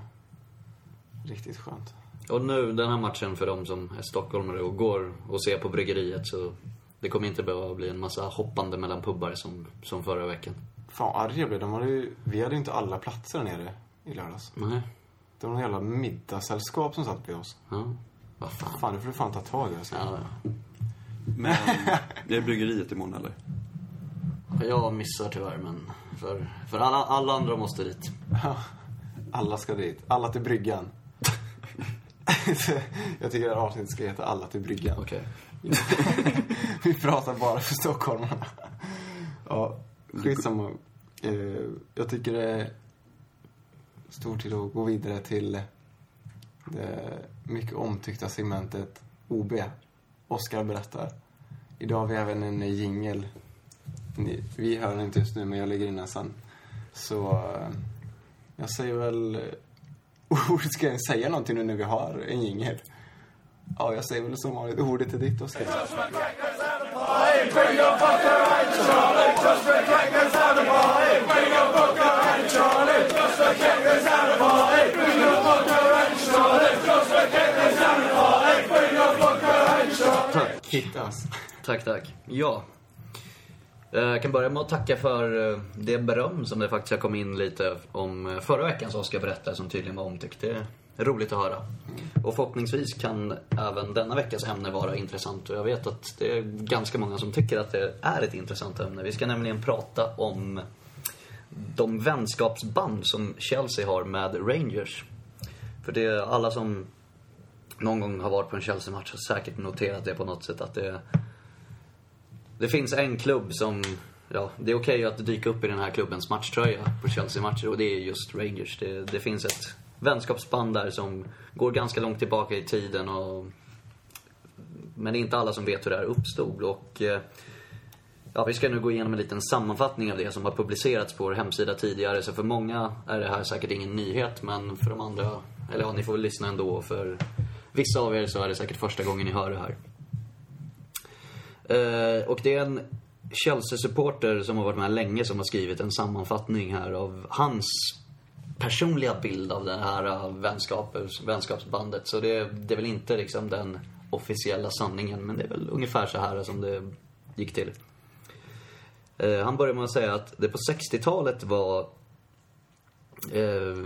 Riktigt skönt. Och nu, den här matchen för de som är stockholmare och går och ser på bryggeriet så det kommer inte behöva bli en massa hoppande mellan pubbar som, som förra veckan. Fan arg jag blev. De hade ju, vi hade ju inte alla platser där nere i lördags. Nej. Det var någon jävla middagssällskap som satt vid oss. Ja. Vad fan. Fan, det får du fan ta tag i. Alltså. Ja, Men <laughs> det är bryggeriet imorgon eller? jag missar tyvärr men för, för alla, alla andra måste dit. Alla ska dit. Alla till bryggan. <laughs> jag tycker här avsnittet ska heta Alla till bryggan. Okej. <laughs> Vi pratar bara för stockholmarna. ja, skitsamma. Eh, jag tycker det är stor tid att gå vidare till det mycket omtyckta segmentet OB. Oskar berättar. Idag har vi även en jingel. Vi hör den inte just nu, men jag lägger in den sen. Så eh, jag säger väl... Eh, <laughs> ordet ska jag säga någonting nu när vi har en jingel? Ja, jag säger väl som vanligt. Ordet är ditt, Oskar. Tack. alltså. Tack, tack. Ja. Eh, jag kan börja med att tacka för eh, det beröm som det faktiskt har kommit in lite om eh, förra veckans Oscar berättare som tydligen var omtyckt. Det är roligt att höra. Och förhoppningsvis kan även denna veckas ämne vara intressant och jag vet att det är ganska många som tycker att det är ett intressant ämne. Vi ska nämligen prata om de vänskapsband som Chelsea har med Rangers. För det är alla som någon gång har varit på en Chelsea-match har säkert noterat det på något sätt att det det finns en klubb som, ja, det är okej att dyka upp i den här klubbens matchtröja på Chelsea-matcher och det är just Rangers. Det, det finns ett vänskapsband där som går ganska långt tillbaka i tiden och men det är inte alla som vet hur det här uppstod och eh, Ja, vi ska nu gå igenom en liten sammanfattning av det som har publicerats på vår hemsida tidigare. Så för många är det här säkert ingen nyhet, men för de andra, eller ja, ni får väl lyssna ändå. För vissa av er så är det säkert första gången ni hör det här. Eh, och det är en Chelsea-supporter som har varit med länge som har skrivit en sammanfattning här av hans personliga bild av det här eh, vänskapsbandet. Så det, det är väl inte liksom den officiella sanningen, men det är väl ungefär så här som det gick till. Eh, han börjar med att säga att det på 60-talet var eh,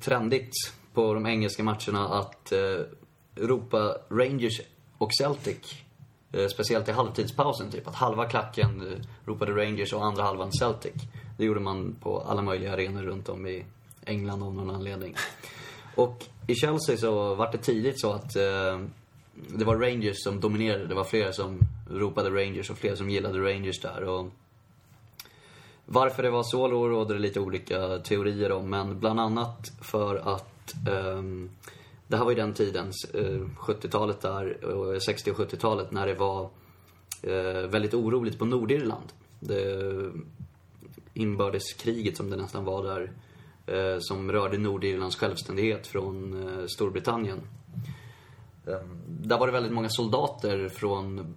trendigt på de engelska matcherna att eh, ropa Rangers och Celtic. Eh, speciellt i halvtidspausen, typ. Att halva klacken eh, ropade Rangers och andra halvan Celtic. Det gjorde man på alla möjliga arenor runt om i England av någon anledning. Och i Chelsea så var det tidigt så att eh, det var Rangers som dominerade. Det var flera som ropade Rangers och flera som gillade Rangers där. Och varför det var så då råder det lite olika teorier om, men bland annat för att eh, det här var ju den tiden, 70-talet eh, där, och 60 och 70-talet, när det var eh, väldigt oroligt på Nordirland. Det eh, inbördeskriget som det nästan var där, som rörde Nordirlands självständighet från Storbritannien. Ehm, där var det väldigt många soldater från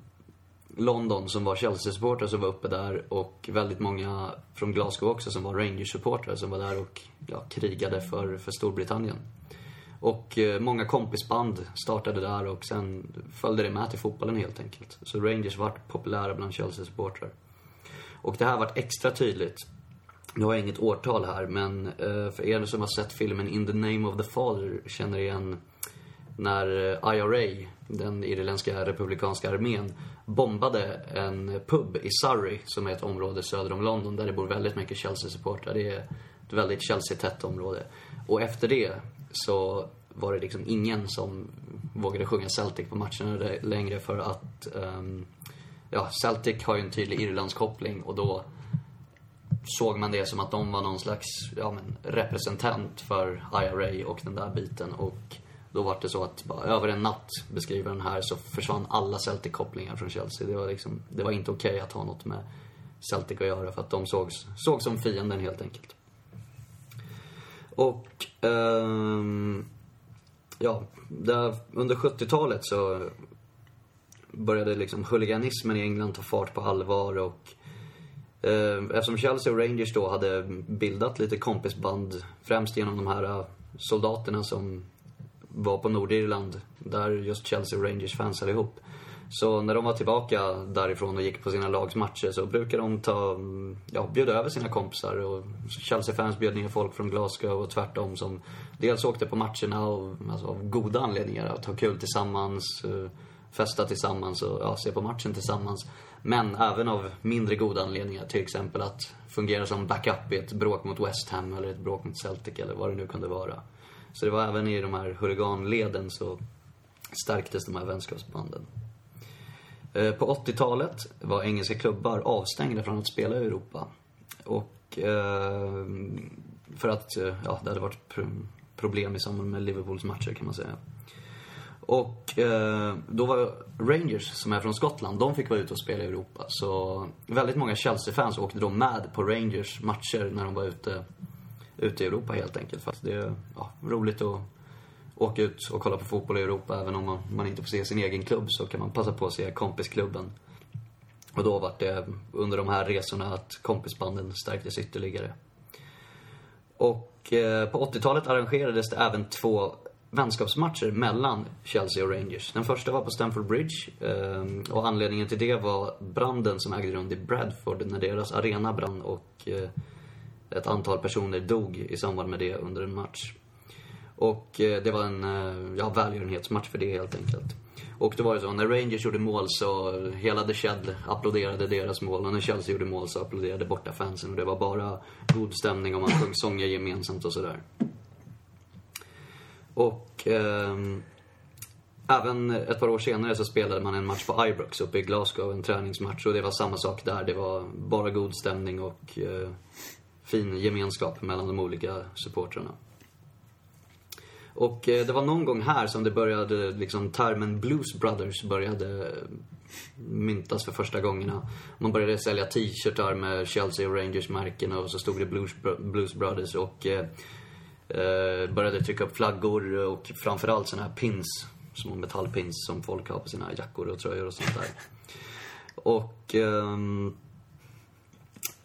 London som var Chelsea-supportrar som var uppe där och väldigt många från Glasgow också som var Rangers-supportrar som var där och ja, krigade för, för Storbritannien. Och eh, många kompisband startade där och sen följde det med till fotbollen helt enkelt. Så Rangers vart populära bland Chelsea-supportrar. Och det här vart extra tydligt. Nu har jag inget årtal här, men eh, för er som har sett filmen In the name of the father känner igen när eh, IRA, den irländska republikanska armén, bombade en pub i Surrey, som är ett område söder om London, där det bor väldigt mycket Chelsea-supportrar. Det är ett väldigt Chelsea-tätt område. Och efter det så var det liksom ingen som vågade sjunga Celtic på matcherna längre för att um, ja, Celtic har ju en tydlig Irlandskoppling och då såg man det som att de var någon slags ja, men, representant för IRA och den där biten. Och då var det så att bara, över en natt, beskriver den här, så försvann alla Celtic-kopplingar från Chelsea. Det var, liksom, det var inte okej att ha något med Celtic att göra för att de sågs, såg som fienden helt enkelt. Och um, ja, där, under 70-talet så började liksom huliganismen i England ta fart på allvar och eh, eftersom Chelsea och Rangers då hade bildat lite kompisband, främst genom de här äh, soldaterna som var på Nordirland, där just Chelsea och Rangers fans höll ihop. Så när de var tillbaka därifrån och gick på sina lags matcher så brukade de ta, mm, ja, bjuda över sina kompisar och Chelsea-fans bjöd ner folk från Glasgow och tvärtom som dels åkte på matcherna av, alltså, av goda anledningar, att ha kul tillsammans, eh, festa tillsammans och ja, se på matchen tillsammans. Men även av mindre goda anledningar, till exempel att fungera som backup i ett bråk mot West Ham eller ett bråk mot Celtic eller vad det nu kunde vara. Så det var även i de här huliganleden så stärktes de här vänskapsbanden. Eh, på 80-talet var engelska klubbar avstängda från att spela i Europa. Och eh, för att eh, ja, det hade varit problem i samband med Liverpools matcher kan man säga. Och eh, då var Rangers, som är från Skottland, de fick vara ute och spela i Europa. Så väldigt många Chelsea-fans åkte då med på Rangers matcher när de var ute, ute i Europa helt enkelt. För att det är ja, roligt att åka ut och kolla på fotboll i Europa. Även om man, man inte får se sin egen klubb så kan man passa på att se kompisklubben. Och då var det under de här resorna att kompisbanden stärktes ytterligare. Och eh, på 80-talet arrangerades det även två vänskapsmatcher mellan Chelsea och Rangers. Den första var på Stamford Bridge eh, och anledningen till det var branden som ägde rum i Bradford när deras arena brann och eh, ett antal personer dog i samband med det under en match. Och eh, det var en eh, ja, välgörenhetsmatch för det helt enkelt. Och då var det så, när Rangers gjorde mål så hela The Shed applåderade deras mål och när Chelsea gjorde mål så applåderade borta fansen och det var bara god stämning och man sjöng sånger gemensamt och sådär. Och eh, även ett par år senare så spelade man en match på Ibrox uppe i Glasgow, en träningsmatch och det var samma sak där. Det var bara god stämning och eh, fin gemenskap mellan de olika supportrarna. Och eh, det var någon gång här som det började, liksom termen Blues Brothers började myntas för första gångerna. Man började sälja t-shirtar med Chelsea och Rangers-märken och så stod det Blues, Blues Brothers och eh, eh, började trycka upp flaggor och framförallt såna här pins, små metallpins som folk har på sina jackor och tröjor och sånt där. Och ehm,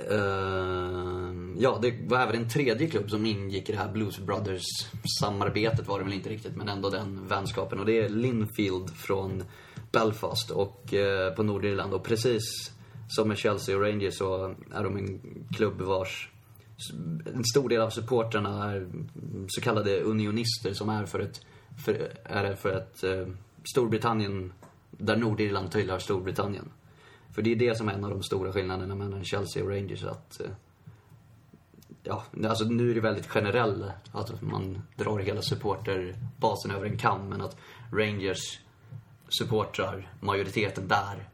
Uh, ja, det var även en tredje klubb som ingick i det här Blues Brothers-samarbetet var det väl inte riktigt, men ändå den vänskapen. Och det är Linfield från Belfast och uh, på Nordirland. Och precis som med Chelsea och Rangers så är de en klubb vars en stor del av supportrarna är så kallade unionister som är för ett, för, är för ett uh, eh, Storbritannien, där Nordirland tillhör Storbritannien. För det är det som är en av de stora skillnaderna mellan Chelsea och Rangers. Att, eh, ja, alltså nu är det väldigt generell, att man drar hela supporterbasen över en kam. Men att Rangers supportrar, majoriteten där,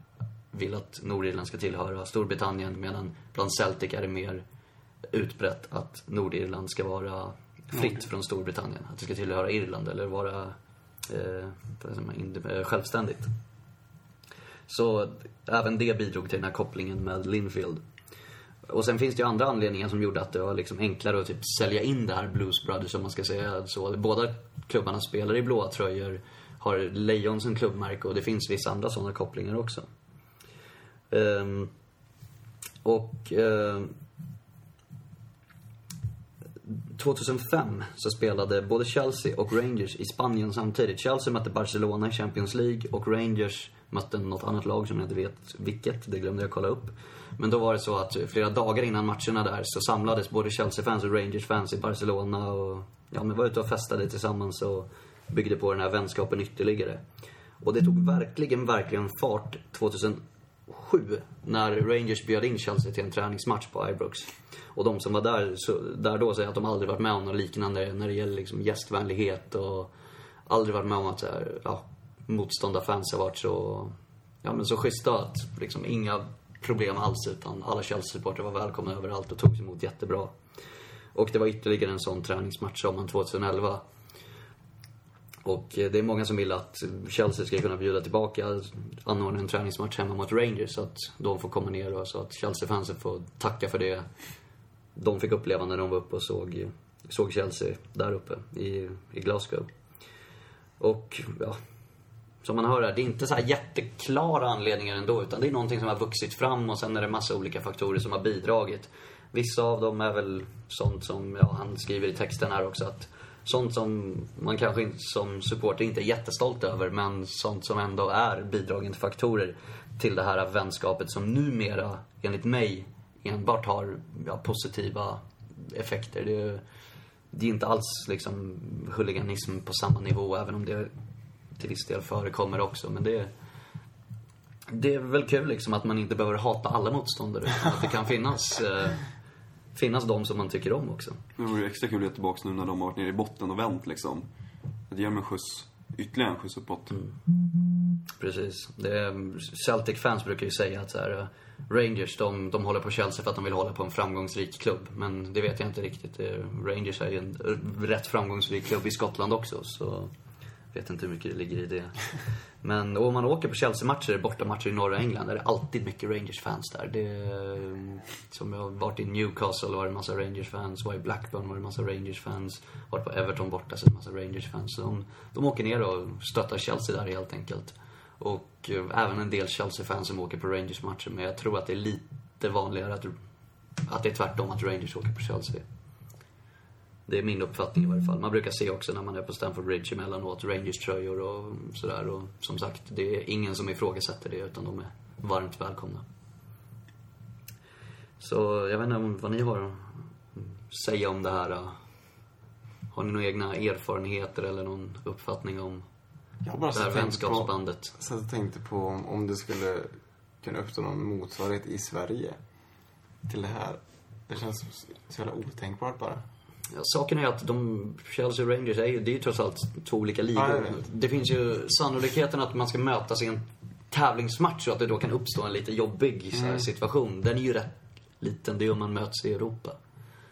vill att Nordirland ska tillhöra Storbritannien. Medan bland Celtic är det mer utbrett att Nordirland ska vara fritt från Storbritannien. Att det ska tillhöra Irland eller vara eh, eh, självständigt. Så även det bidrog till den här kopplingen med Linfield. Och sen finns det ju andra anledningar som gjorde att det var liksom enklare att typ sälja in det här Blues Brothers, om man ska säga så. Båda klubbarna spelar i blåa tröjor, har lejon som klubbmärke och det finns vissa andra sådana kopplingar också. Ehm, och ehm, 2005 så spelade både Chelsea och Rangers i Spanien samtidigt. Chelsea mötte Barcelona i Champions League och Rangers mötte något annat lag som jag inte vet vilket. Det glömde jag kolla upp. Men då var det så att flera dagar innan matcherna där så samlades både Chelsea-fans och Rangers-fans i Barcelona och ja, men var ute och festade tillsammans och byggde på den här vänskapen ytterligare. Och det tog verkligen, verkligen fart 2007 när Rangers bjöd in Chelsea till en träningsmatch på Ibrox. Och de som var där, så, där då säger att de aldrig varit med om något liknande när det gäller liksom gästvänlighet och aldrig varit med om att så här, ja, motståndarfans har varit så, ja men så schyssta att liksom inga problem alls utan alla Chelsea-supportrar var välkomna överallt och togs emot jättebra. Och det var ytterligare en sån träningsmatch sommaren 2011. Och eh, det är många som vill att Chelsea ska kunna bjuda tillbaka, anordna en träningsmatch hemma mot Rangers så att de får komma ner och så att Chelsea-fansen får tacka för det de fick uppleva när de var uppe och såg, såg Chelsea där uppe i, i Glasgow. Och ja, som man hör här, det är inte så här jätteklara anledningar ändå utan det är någonting som har vuxit fram och sen är det massa olika faktorer som har bidragit. Vissa av dem är väl sånt som, ja han skriver i texten här också att sånt som man kanske inte, som supporter inte är jättestolt över men sånt som ändå är bidragande faktorer till det här vänskapet som numera, enligt mig, enbart har ja, positiva effekter. Det är, det är inte alls liksom huliganism på samma nivå även om det till viss del förekommer också. Men det, det är väl kul liksom att man inte behöver hata alla motståndare. utan Att det kan finnas, eh, finnas de som man tycker om också. Det vore extra kul att ge tillbaka nu när de har varit nere i botten och vänt liksom. Det ger dem en skjuts, ytterligare en skjuts uppåt. Precis. Det är, Celtic-fans brukar ju säga att så här, eh, Rangers, de, de håller på Chelsea för att de vill hålla på en framgångsrik klubb. Men det vet jag inte riktigt. Det- Rangers är ju en eh, rätt framgångsrik klubb i Skottland också, så vet inte hur mycket det ligger i det. Men om man åker på Chelsea-matcher, bortamatcher i norra England, är det alltid mycket Rangers-fans där. Det, är- som jag har varit i Newcastle var det en massa Rangers-fans, var i Blackburn var det en massa Rangers-fans, varit på Everton borta så är det en massa Rangers-fans. De, de åker ner och stöttar Chelsea där helt enkelt. Och eh, även en del Chelsea-fans som åker på Rangers-matcher, men jag tror att det är lite vanligare att, att det är tvärtom, att Rangers åker på Chelsea. Det är min uppfattning i varje fall. Man brukar se också när man är på Stamford Bridge emellanåt Rangers-tröjor och sådär. Och som sagt, det är ingen som ifrågasätter det utan de är varmt välkomna. Så jag vet inte om- vad ni har att säga om det här. Har ni några egna erfarenheter eller någon uppfattning om Jag bara det här vänskapsbandet? så jag tänkte på om, om det skulle kunna uppstå någon motsvarighet i Sverige till det här. Det känns så jävla otänkbart bara. Ja, saken är att de, Chelsea och Rangers är ju, det är ju trots allt två olika ligor. Ja, det finns ju sannolikheten att man ska mötas i en tävlingsmatch och att det då kan uppstå en lite jobbig så Mm. här, situation. Den är ju rätt liten. Det är om man möts i Europa.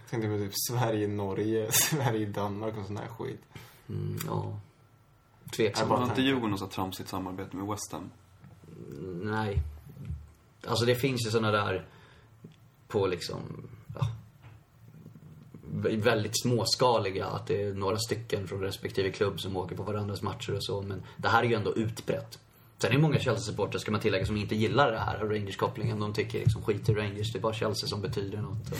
Jag tänkte på typ Sverige-Norge, <laughs> Sverige-Danmark och sån här skit. Mm, ja. Tveksamt. Har inte Djurgården något så här tramsigt samarbete med West Ham? Nej. Alltså det finns ju såna där på liksom, väldigt småskaliga, att det är några stycken från respektive klubb som åker på varandras matcher och så, men det här är ju ändå utbrett. Sen är det många Chelsea-supportrar, ska man tillägga, som inte gillar det här Rangers-kopplingen. De tycker liksom skit i Rangers, det är bara Chelsea som betyder något.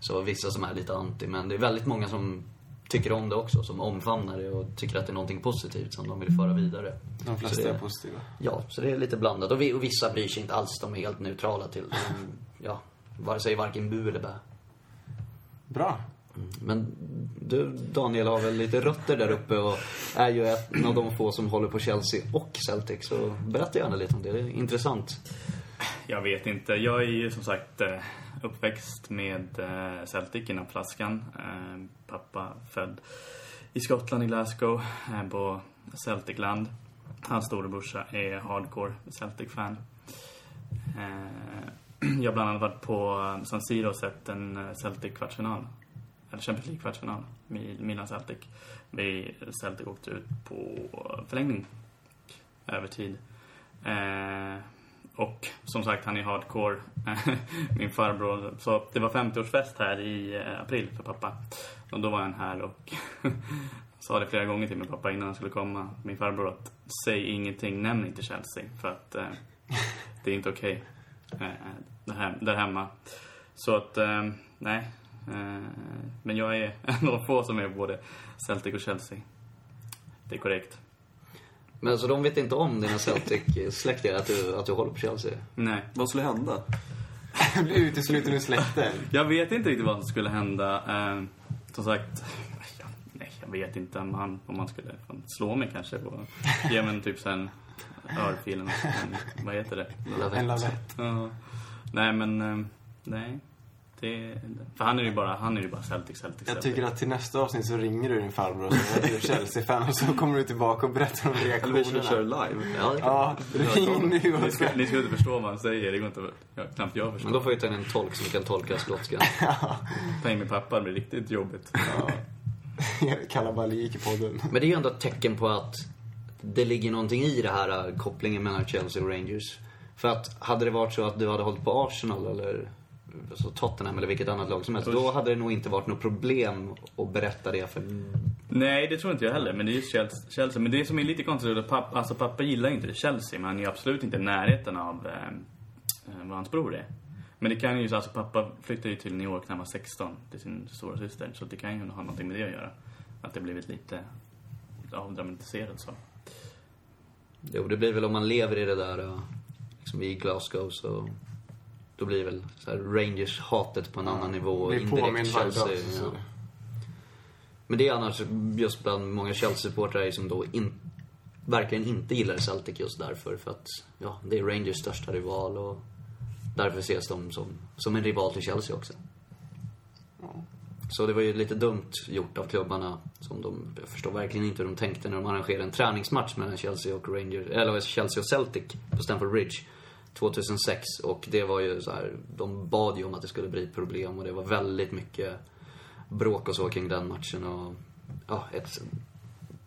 Så vissa som är lite anti, men det är väldigt många som tycker om det också, som omfamnar det och tycker att det är någonting positivt som de vill föra vidare. De flesta det- är positiva. Ja, så det är lite blandat. Och, vi, och vissa bryr sig inte alls. De är helt neutrala till ja, vare sig varken bu eller bä. Bra. Men du, Daniel, har väl lite rötter där uppe och är ju en av de få som håller på Chelsea och Celtic. Så berätta gärna lite om det. Det är intressant. Jag vet inte. Jag är ju som sagt eh, uppväxt med eh, Celtic innan flaskan. Eh, pappa född i Skottland, i Glasgow, på Celticland. Hans storebrorsa är hardcore Celtic-fan. <clears throat> Jag har bland annat varit på San Siro och sett en Celtic-kvartsfinal. Eller Champions League-kvartsfinal. med Milan-Celtic. Vi Celtic åkte ut på förlängning. Övertid. Eh, och som sagt, han är hardcore. <laughs> Min farbror. Så det var 50-årsfest här i eh, april för pappa. Och då var han här och <laughs> sa det flera gånger till min pappa innan han skulle komma. Min farbror att säg ingenting, nämn inte Chelsea. För att eh, det är inte okej eh, eh där, hem, där hemma. Så att, eh, nej. Eh, men jag är <laughs> en av få som är både Celtic och Chelsea. Det är korrekt. Men alltså, de vet inte om dina Celtic-släktingar, att du, att du håller på Chelsea? Nej. Vad skulle hända? <laughs> Blir utesluten ur släkten. Jag vet inte riktigt vad som skulle hända. Eh, som sagt, <laughs> nej, jag vet inte om, han, om man skulle slå mig kanske. Och ge mig en typ sen örfil eller Vad heter det? En lavett. Ja. Nej, men eh, nej. Det, för han är ju bara, han är ju bara Celtic, Celtic, Jag tycker att till nästa avsnitt så ringer du din farbror och säger att du är Chelsea-fan och så kommer du tillbaka och berättar om Eller vi kör, kör reaktionerna. live? Ja, det kan Ja, ring nu och Ni ska, ni ska inte förstå vad han säger. Det går inte, ja, knappt jag förstår. Men då får vi ta in en tolk som kan tolka skotskan. Ta in min pappa, det blir riktigt jobbigt. <laughs> kalabalik i podden. Men det är ju ändå ett tecken på att det ligger någonting i det här äh, kopplingen mellan Chelsea och Rangers. För att hade det varit så att du hade hållit på Arsenal eller så Tottenham eller vilket annat lag som helst. Då hade det nog inte varit något problem att berätta det för... Nej, det tror inte jag heller. Men det är just Chelsea. Men det som är lite konstigt är att pappa, alltså pappa gillar inte Chelsea. Men han är absolut inte i närheten av eh, eh, vad hans bror är. Men det kan ju, alltså pappa flyttade ju till New York när han var 16 till sin stora syster. Så det kan ju ha någonting med det att göra. Att det blivit lite avdramatiserat så. Jo, det blir väl om man lever i det där, äh, liksom i Glasgow så... Då blir väl Rangers-hatet på en annan nivå. och indirekt. Chelsea, ja. Men det är annars, just bland många Chelsea-supportrar som då in, verkligen inte gillar Celtic just därför. För att, ja, det är Rangers största rival och därför ses de som, som en rival till Chelsea också. Så det var ju lite dumt gjort av klubbarna. Som de, jag förstår verkligen inte hur de tänkte när de arrangerade en träningsmatch mellan Chelsea och Rangers, eller Chelsea och Celtic på Stamford Bridge 2006. Och det var ju så här, de bad ju om att det skulle bli problem och det var väldigt mycket bråk och så kring den matchen och ja, ett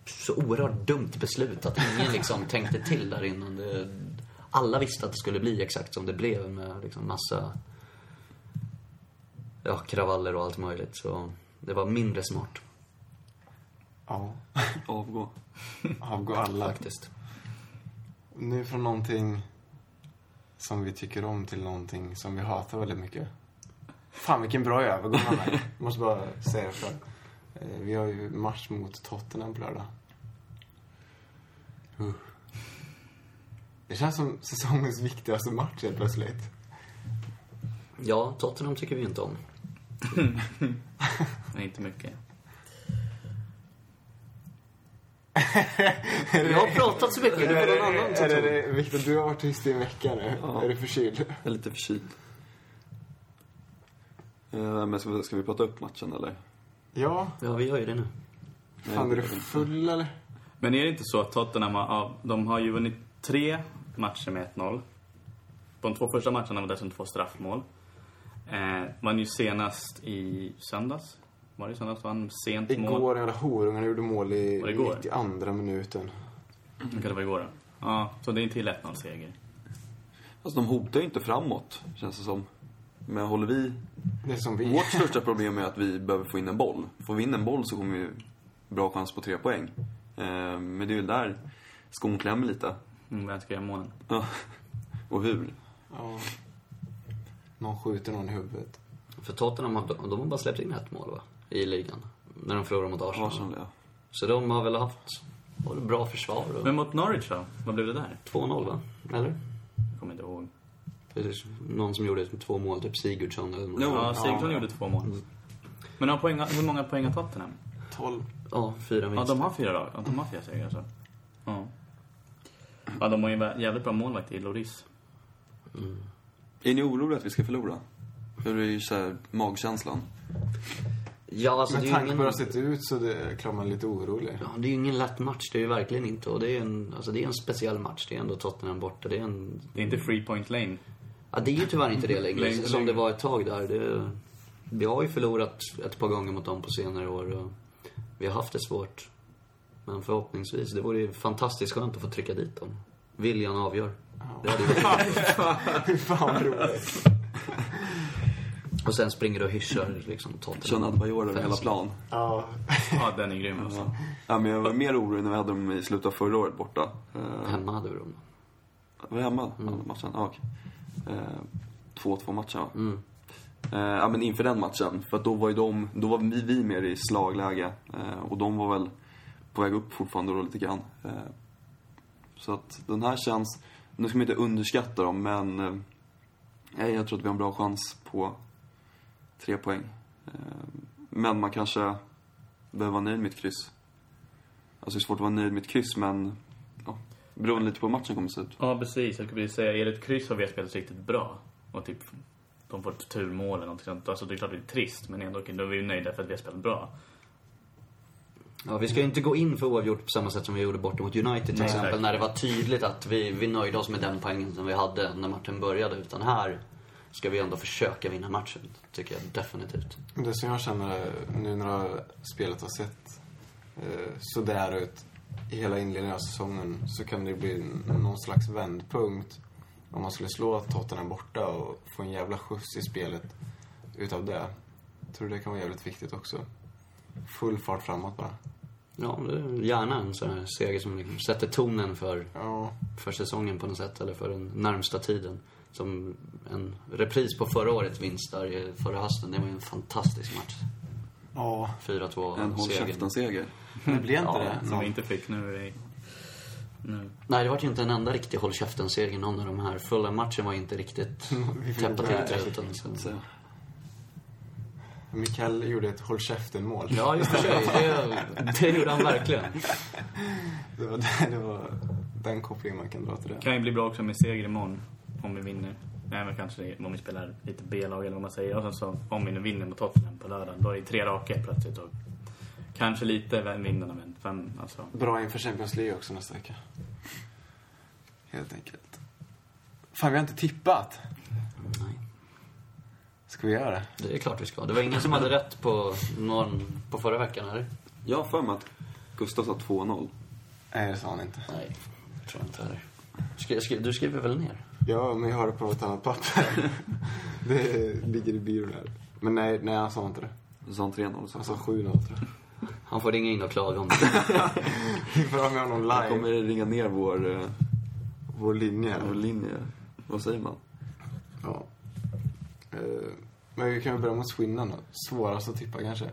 så oerhört dumt beslut att ingen liksom <laughs> tänkte till där innan. Det, alla visste att det skulle bli exakt som det blev med liksom massa ja, kravaller och allt möjligt. Så det var mindre smart Ja, Avgå. avgå alla. faktiskt. Nu från någonting som vi tycker om till någonting som vi hatar väldigt mycket. Fan vilken bra övergång han är. Måste bara säga det själv. Eh, Vi har ju match mot Tottenham på lördag. Uh. Det känns som säsongens viktigaste match helt plötsligt. Ja, Tottenham tycker vi inte om. <laughs> Men inte mycket. <laughs> Vi har pratat så mycket, du får någon annan ta Är det, ton. det, Victor, du har varit tyst i en vecka nu. Ja. Är du förkyld? Jag är lite förkyld. Eh, Men ska vi, ska vi prata upp matchen eller? Ja. Ja, vi gör ju det nu. Fan, är du full eller? Men är det inte så att Tottenham har, ja, de har ju vunnit tre matcher med 1-0. På de två första matcherna var det dessutom två straffmål. Eh, vann ju senast i söndags. Var det i söndags? Vann sent mål. Igår, jävla horungarna gjorde mål i Var det igår? 92 minuten. Det kanske var igår då. Ja, så det är en till 1-0-seger. Alltså de hotar ju inte framåt, känns det som. Men håller vi... Det är som vi. Vårt största problem är att vi behöver få in en boll. Får vi in en boll så kommer vi bra chans på tre poäng. Eh, Men det är ju där skon klämmer lite. Mm, vem ska göra målen? Ja. <laughs> Och hur? Ja. Någon skjuter någon i huvudet. För Tottenham har, de har bara släppt in ett mål va? I ligan. När de förlorade mot Arsenal. Arsenal, ja. Så de har väl haft det bra försvar. Och Men mot Norwich då? Vad blev det där? 2-0 va? Eller? Jag kommer inte ihåg. Det är någon som gjorde två mål, typ Sigurdsson eller något. Jo. Ja, Sigurdsson Ja. gjorde två mål. Men har poäng, hur många poäng har Tottenham? 12. Ja, fyra Ja, vinster. de har fyra lag. Ja, de har fyra segrar alltså. Ja. Ja, de har ju en jävligt bra målvakt i Loris. Är ni oroliga att vi ska förlora? Hur är ju så här magkänslan? Ja, alltså Med tanke på hur det har sett ut så det är klart man är lite orolig. Ja, det är ju ingen lätt match, det är ju verkligen inte. Och det är en, alltså det är en speciell match. Det är ändå Tottenham borta. Det är en... Det är inte free point lane. Ja, det är ju tyvärr inte det längre, Längre- som det var ett tag där. Det, vi har ju förlorat ett par gånger mot dem på senare år och vi har haft det svårt. Men förhoppningsvis, det vore ju fantastiskt skönt att få trycka dit dem. Viljan avgör. Det hade ju varit <laughs> Fan vad roligt. Och sen springer du och hyschar liksom Kör Tottenham. Adebayor över hela plan. Ja. Ja, den är grym alltså. Ja, men jag var mer orolig när vi hade dem i slutet av förra året borta. Eh, Hemma hade vi dem. Var det hemma? Mm. Matchen? Ja, okej. Eh, 2-2 matchen, va? Mm. Eh, ja, men inför den matchen. För att då var ju de, då var vi, vi mer i slagläge. Eh, och de var väl på väg upp fortfarande då lite grann. Eh, så att den här känns, nu ska man inte underskatta dem, men eh, nej, jag tror att vi har en bra chans på tre poäng. Eh, men man kanske behöver vara nöjd med ett kryss. Alltså det är svårt att vara nöjd med ett kryss, men ja, beroende lite på hur matchen kommer att se ut. Ja, precis. Jag skulle vilja säga, är det ett kryss har vi spelat riktigt bra. Och typ, de får ett turmål eller något sånt. Alltså det är klart det är trist, men ändå, då är vi ju nöjda för att vi har spelat bra. Ja, vi ska ju inte gå in för oavgjort på samma sätt som vi gjorde borta mot United till Nej, exempel. exakt. När det var tydligt att vi, vi nöjde oss med den poängen som vi hade när matchen började. Utan här ska vi ändå försöka vinna matchen. Tycker jag definitivt. Det som jag känner nu när spelet har sett eh, sådär ut i hela inledningen av säsongen så kan det bli någon slags vändpunkt om man skulle slå Tottenham borta och få en jävla skjuts i spelet utav det. Jag tror det kan vara jävligt viktigt också. Full fart framåt bara. Ja, det är gärna en sån här seger som liksom sätter tonen för, Ja, för säsongen på något sätt. Eller för den närmsta tiden. Som en repris på förra årets vinst där i förra hösten. Det var ju en fantastisk match. ja 4-2 En håll seger. käften-seger. det blir inte Ja, det. Som vi inte fick nu i... Nu. Nej, det var ju inte en enda riktig håll käften-seger någon av de här. Fulla matchen var inte riktigt <laughs> täppa till det. Mikael gjorde ett håll käften-mål. Ja, för sig. Det, <laughs> det gjorde han verkligen. Det var, det var den kopplingen man kan dra till det. Kan ju bli bra också med seger imorgon. Om vi vinner. nej, men kanske det- om vi spelar lite B-lag eller vad man säger. Och sen så om vi nu vinner mot Tottenham på lördag, då är det tre raka plötsligt. Och kanske lite vinnarna, men fem, alltså. Bra inför Champions League också nästa vecka. Helt enkelt. Fan, vi har inte tippat. Ska vi göra det? Det är klart vi ska. Det var ingen som hade rätt på, någon, på förra veckan, eller? Jag har för mig att Gustav sa 2-0. Nej, det sa han inte. Nej, jag tror inte heller. Skri, skri, du skriver väl ner? Ja, men jag har det på ett annat papper. <laughs> det ligger i byrån här. Men nej, nej, han sa inte det. Sa han 3-0. Så Han sa 7-0 tror jag. Han får ringa in och klaga om det. Vi <laughs> får ha med honom Han live. kommer ringa ner vår, eh, Vår linje vår linje. Vad säger man? Ja. Eh, Men vi kan väl börja mot Swindon då. Svårast att tippa kanske.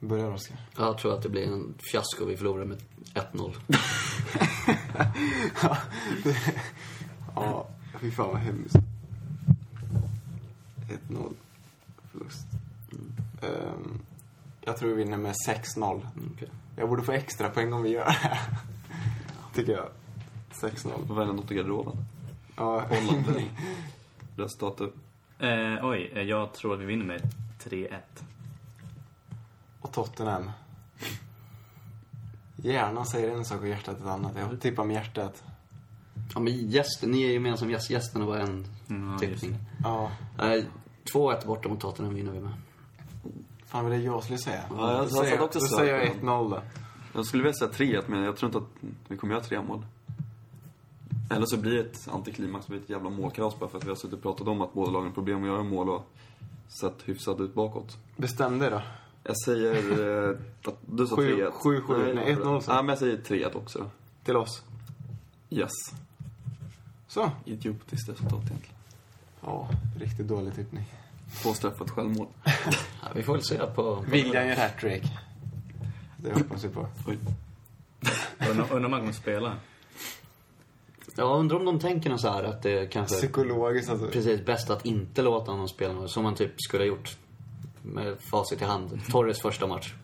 Börjar Oskar. Jag tror att det blir en fiasko. Vi förlorar med 1-0. <laughs> Ja, fy fan vad hemskt. 1-0 förlust. Ehm, jag tror vi vinner med 6-0. Mm, okej. Jag borde få extra poäng om vi gör det. Tycker jag. 6-0. Får välja något i garderoben. Ja, eller resultatet. <laughs> Eh, oj, eh, jag tror att vi vinner med 3-1. och Tottenham. Hjärnan säger en sak och hjärtat ett annat. Jag tippar med hjärtat. Ja, men gästen, ni är gemensam gäst. Gästerna var en Mm, tippning. Ja, Nej, 2-1 borta mot Tottenham vinner vi med. fan vad det jag skulle säga. Ja, jag Då satt säger också Då så. säger jag 1-0 då. Jag skulle vilja säga 3-1, men jag tror inte att vi kommer göra tre mål. Eller så blir det ett antiklimax, det blir ett jävla målkalas bara för att vi har suttit och pratat om att båda lagen har problem att göra mål och sett hyfsat ut bakåt. Bestäm dig då. Jag säger... Eh, att du sa Sju- 3-1. sju, sju. Nej, 1-0 så. Ja, men jag säger 3-1 också. Till oss. Yes. Så. Idiotiskt resultat egentligen. Ja, riktigt dålig tippning. Två straff och ett självmål. <laughs> Ja, vi får väl se på... på William gör hattrick. Det hoppas vi på. Oj. Undrar om man kommer spela. Jag undrar om de tänker något så här att det kanske... Psykologiskt alltså. Precis, bäst att inte låta honom spela något, som man typ skulle ha gjort. Med facit i hand. Torres första match.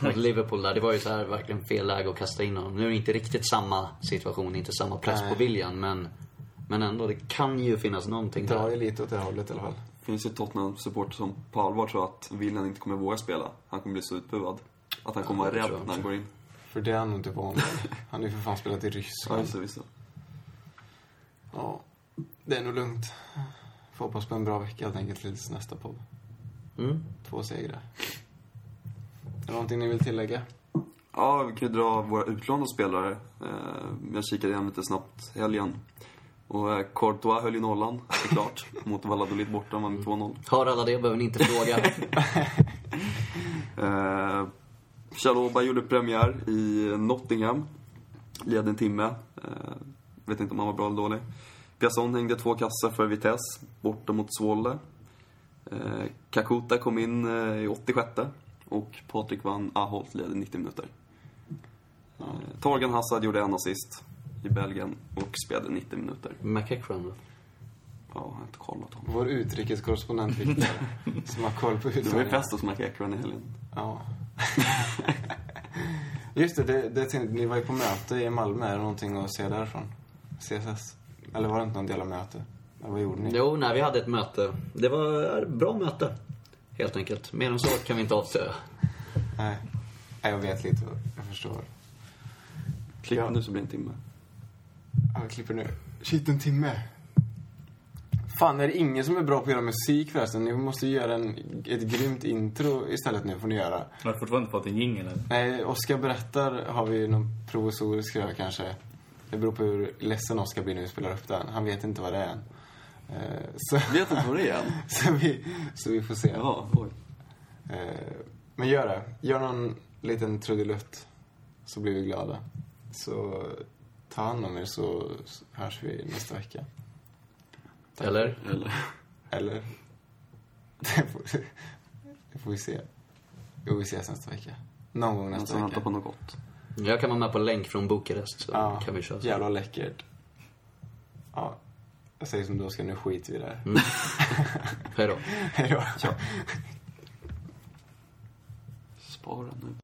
Mot Liverpool där, det var ju så här verkligen fel läge att kasta in honom. Nu är det inte riktigt samma situation, inte samma press Nej. på William, men... Men ändå, det kan ju finnas någonting Drar ju där. lite åt det hållet i alla fall. Det finns ju Tottenham-supporter som på allvar tror att William inte kommer våga spela. Han kommer bli så utbuad. Att han kommer Ja, vara det rädd när han går in. För det är han nog inte van. Han har ju för fan spelat i Ja, Ryssland. det, visst det. Ja, det är nog lugnt. Får hoppas på en bra vecka helt enkelt tills nästa podd. Mm. Två segrar. Är det någonting ni vill tillägga? Ja, vi kan ju dra våra utlånade spelare. Eh, jag kikade igen lite snabbt helgen. Och eh, Courtois höll ju nollan, såklart. <laughs> mot Valladolid borta, vann 2-0. Hör alla det, behöver ni inte fråga. <laughs> Eh, Chaloba gjorde premiär i Nottingham. Led en timme. Eh, vet inte om han var bra eller dålig. Piasson hängde två kassar för Vitesse, borta mot Zwolle. Eh, Kakuta kom in eh, i 86 och Patrik van Aholt ledde 90 minuter. Eh, Torgan Hassad gjorde en assist i Belgien och spelade 90 minuter. McEachran då? Ja, jag har inte kollat honom. Vår utrikeskorrespondent Victor, <laughs> som har koll på Det var ju utmaningarna. fest hos McEachran i helgen. Ja. <laughs> Just det, det, det tänkte, ni var ju på möte i Malmö. Är det någonting att se därifrån? CSS? Eller var det inte någon del av möte? Eller vad gjorde ni? Jo, nej, vi hade ett möte. Det var ett bra möte. Helt enkelt. Mer än så kan vi inte avslöja. Nej. Nej, jag vet lite. Jag förstår. Klipp Ja. nu så blir det en timme. Ja, jag klipper nu. Shit, en timme. Fan, är det ingen som är bra på att göra musik förresten? Ni måste ju göra en, ett grymt intro istället nu, får ni göra. Jag har fortfarande inte fått en jingel? Nej, Oskar berättar har vi någon provisorisk grej kanske. Det beror på hur ledsen Oskar blir när vi spelar upp den. Han vet inte vad det är än. Eh, Så, Vet inte vad det är än? <laughs> så, vi, så vi får se. Ja, oj. Eh, Men gör det. Gör någon liten trudelutt. Så blir vi glada. Så ta hand om er så hörs vi nästa vecka. Tack. Eller? Eller? Eller? <laughs> Det får, det får vi se. Jo, vi ses nästa vecka. Någon gång Jag nästa ska vänta vecka. på något gott. Jag kan vara med på länk från Bukarest, så Ja, kan vi köra så. jävla läckert. Ja, jag säger som du Oskar, nu skiter vi där. <laughs> Hej då. Hej då. Spara nu.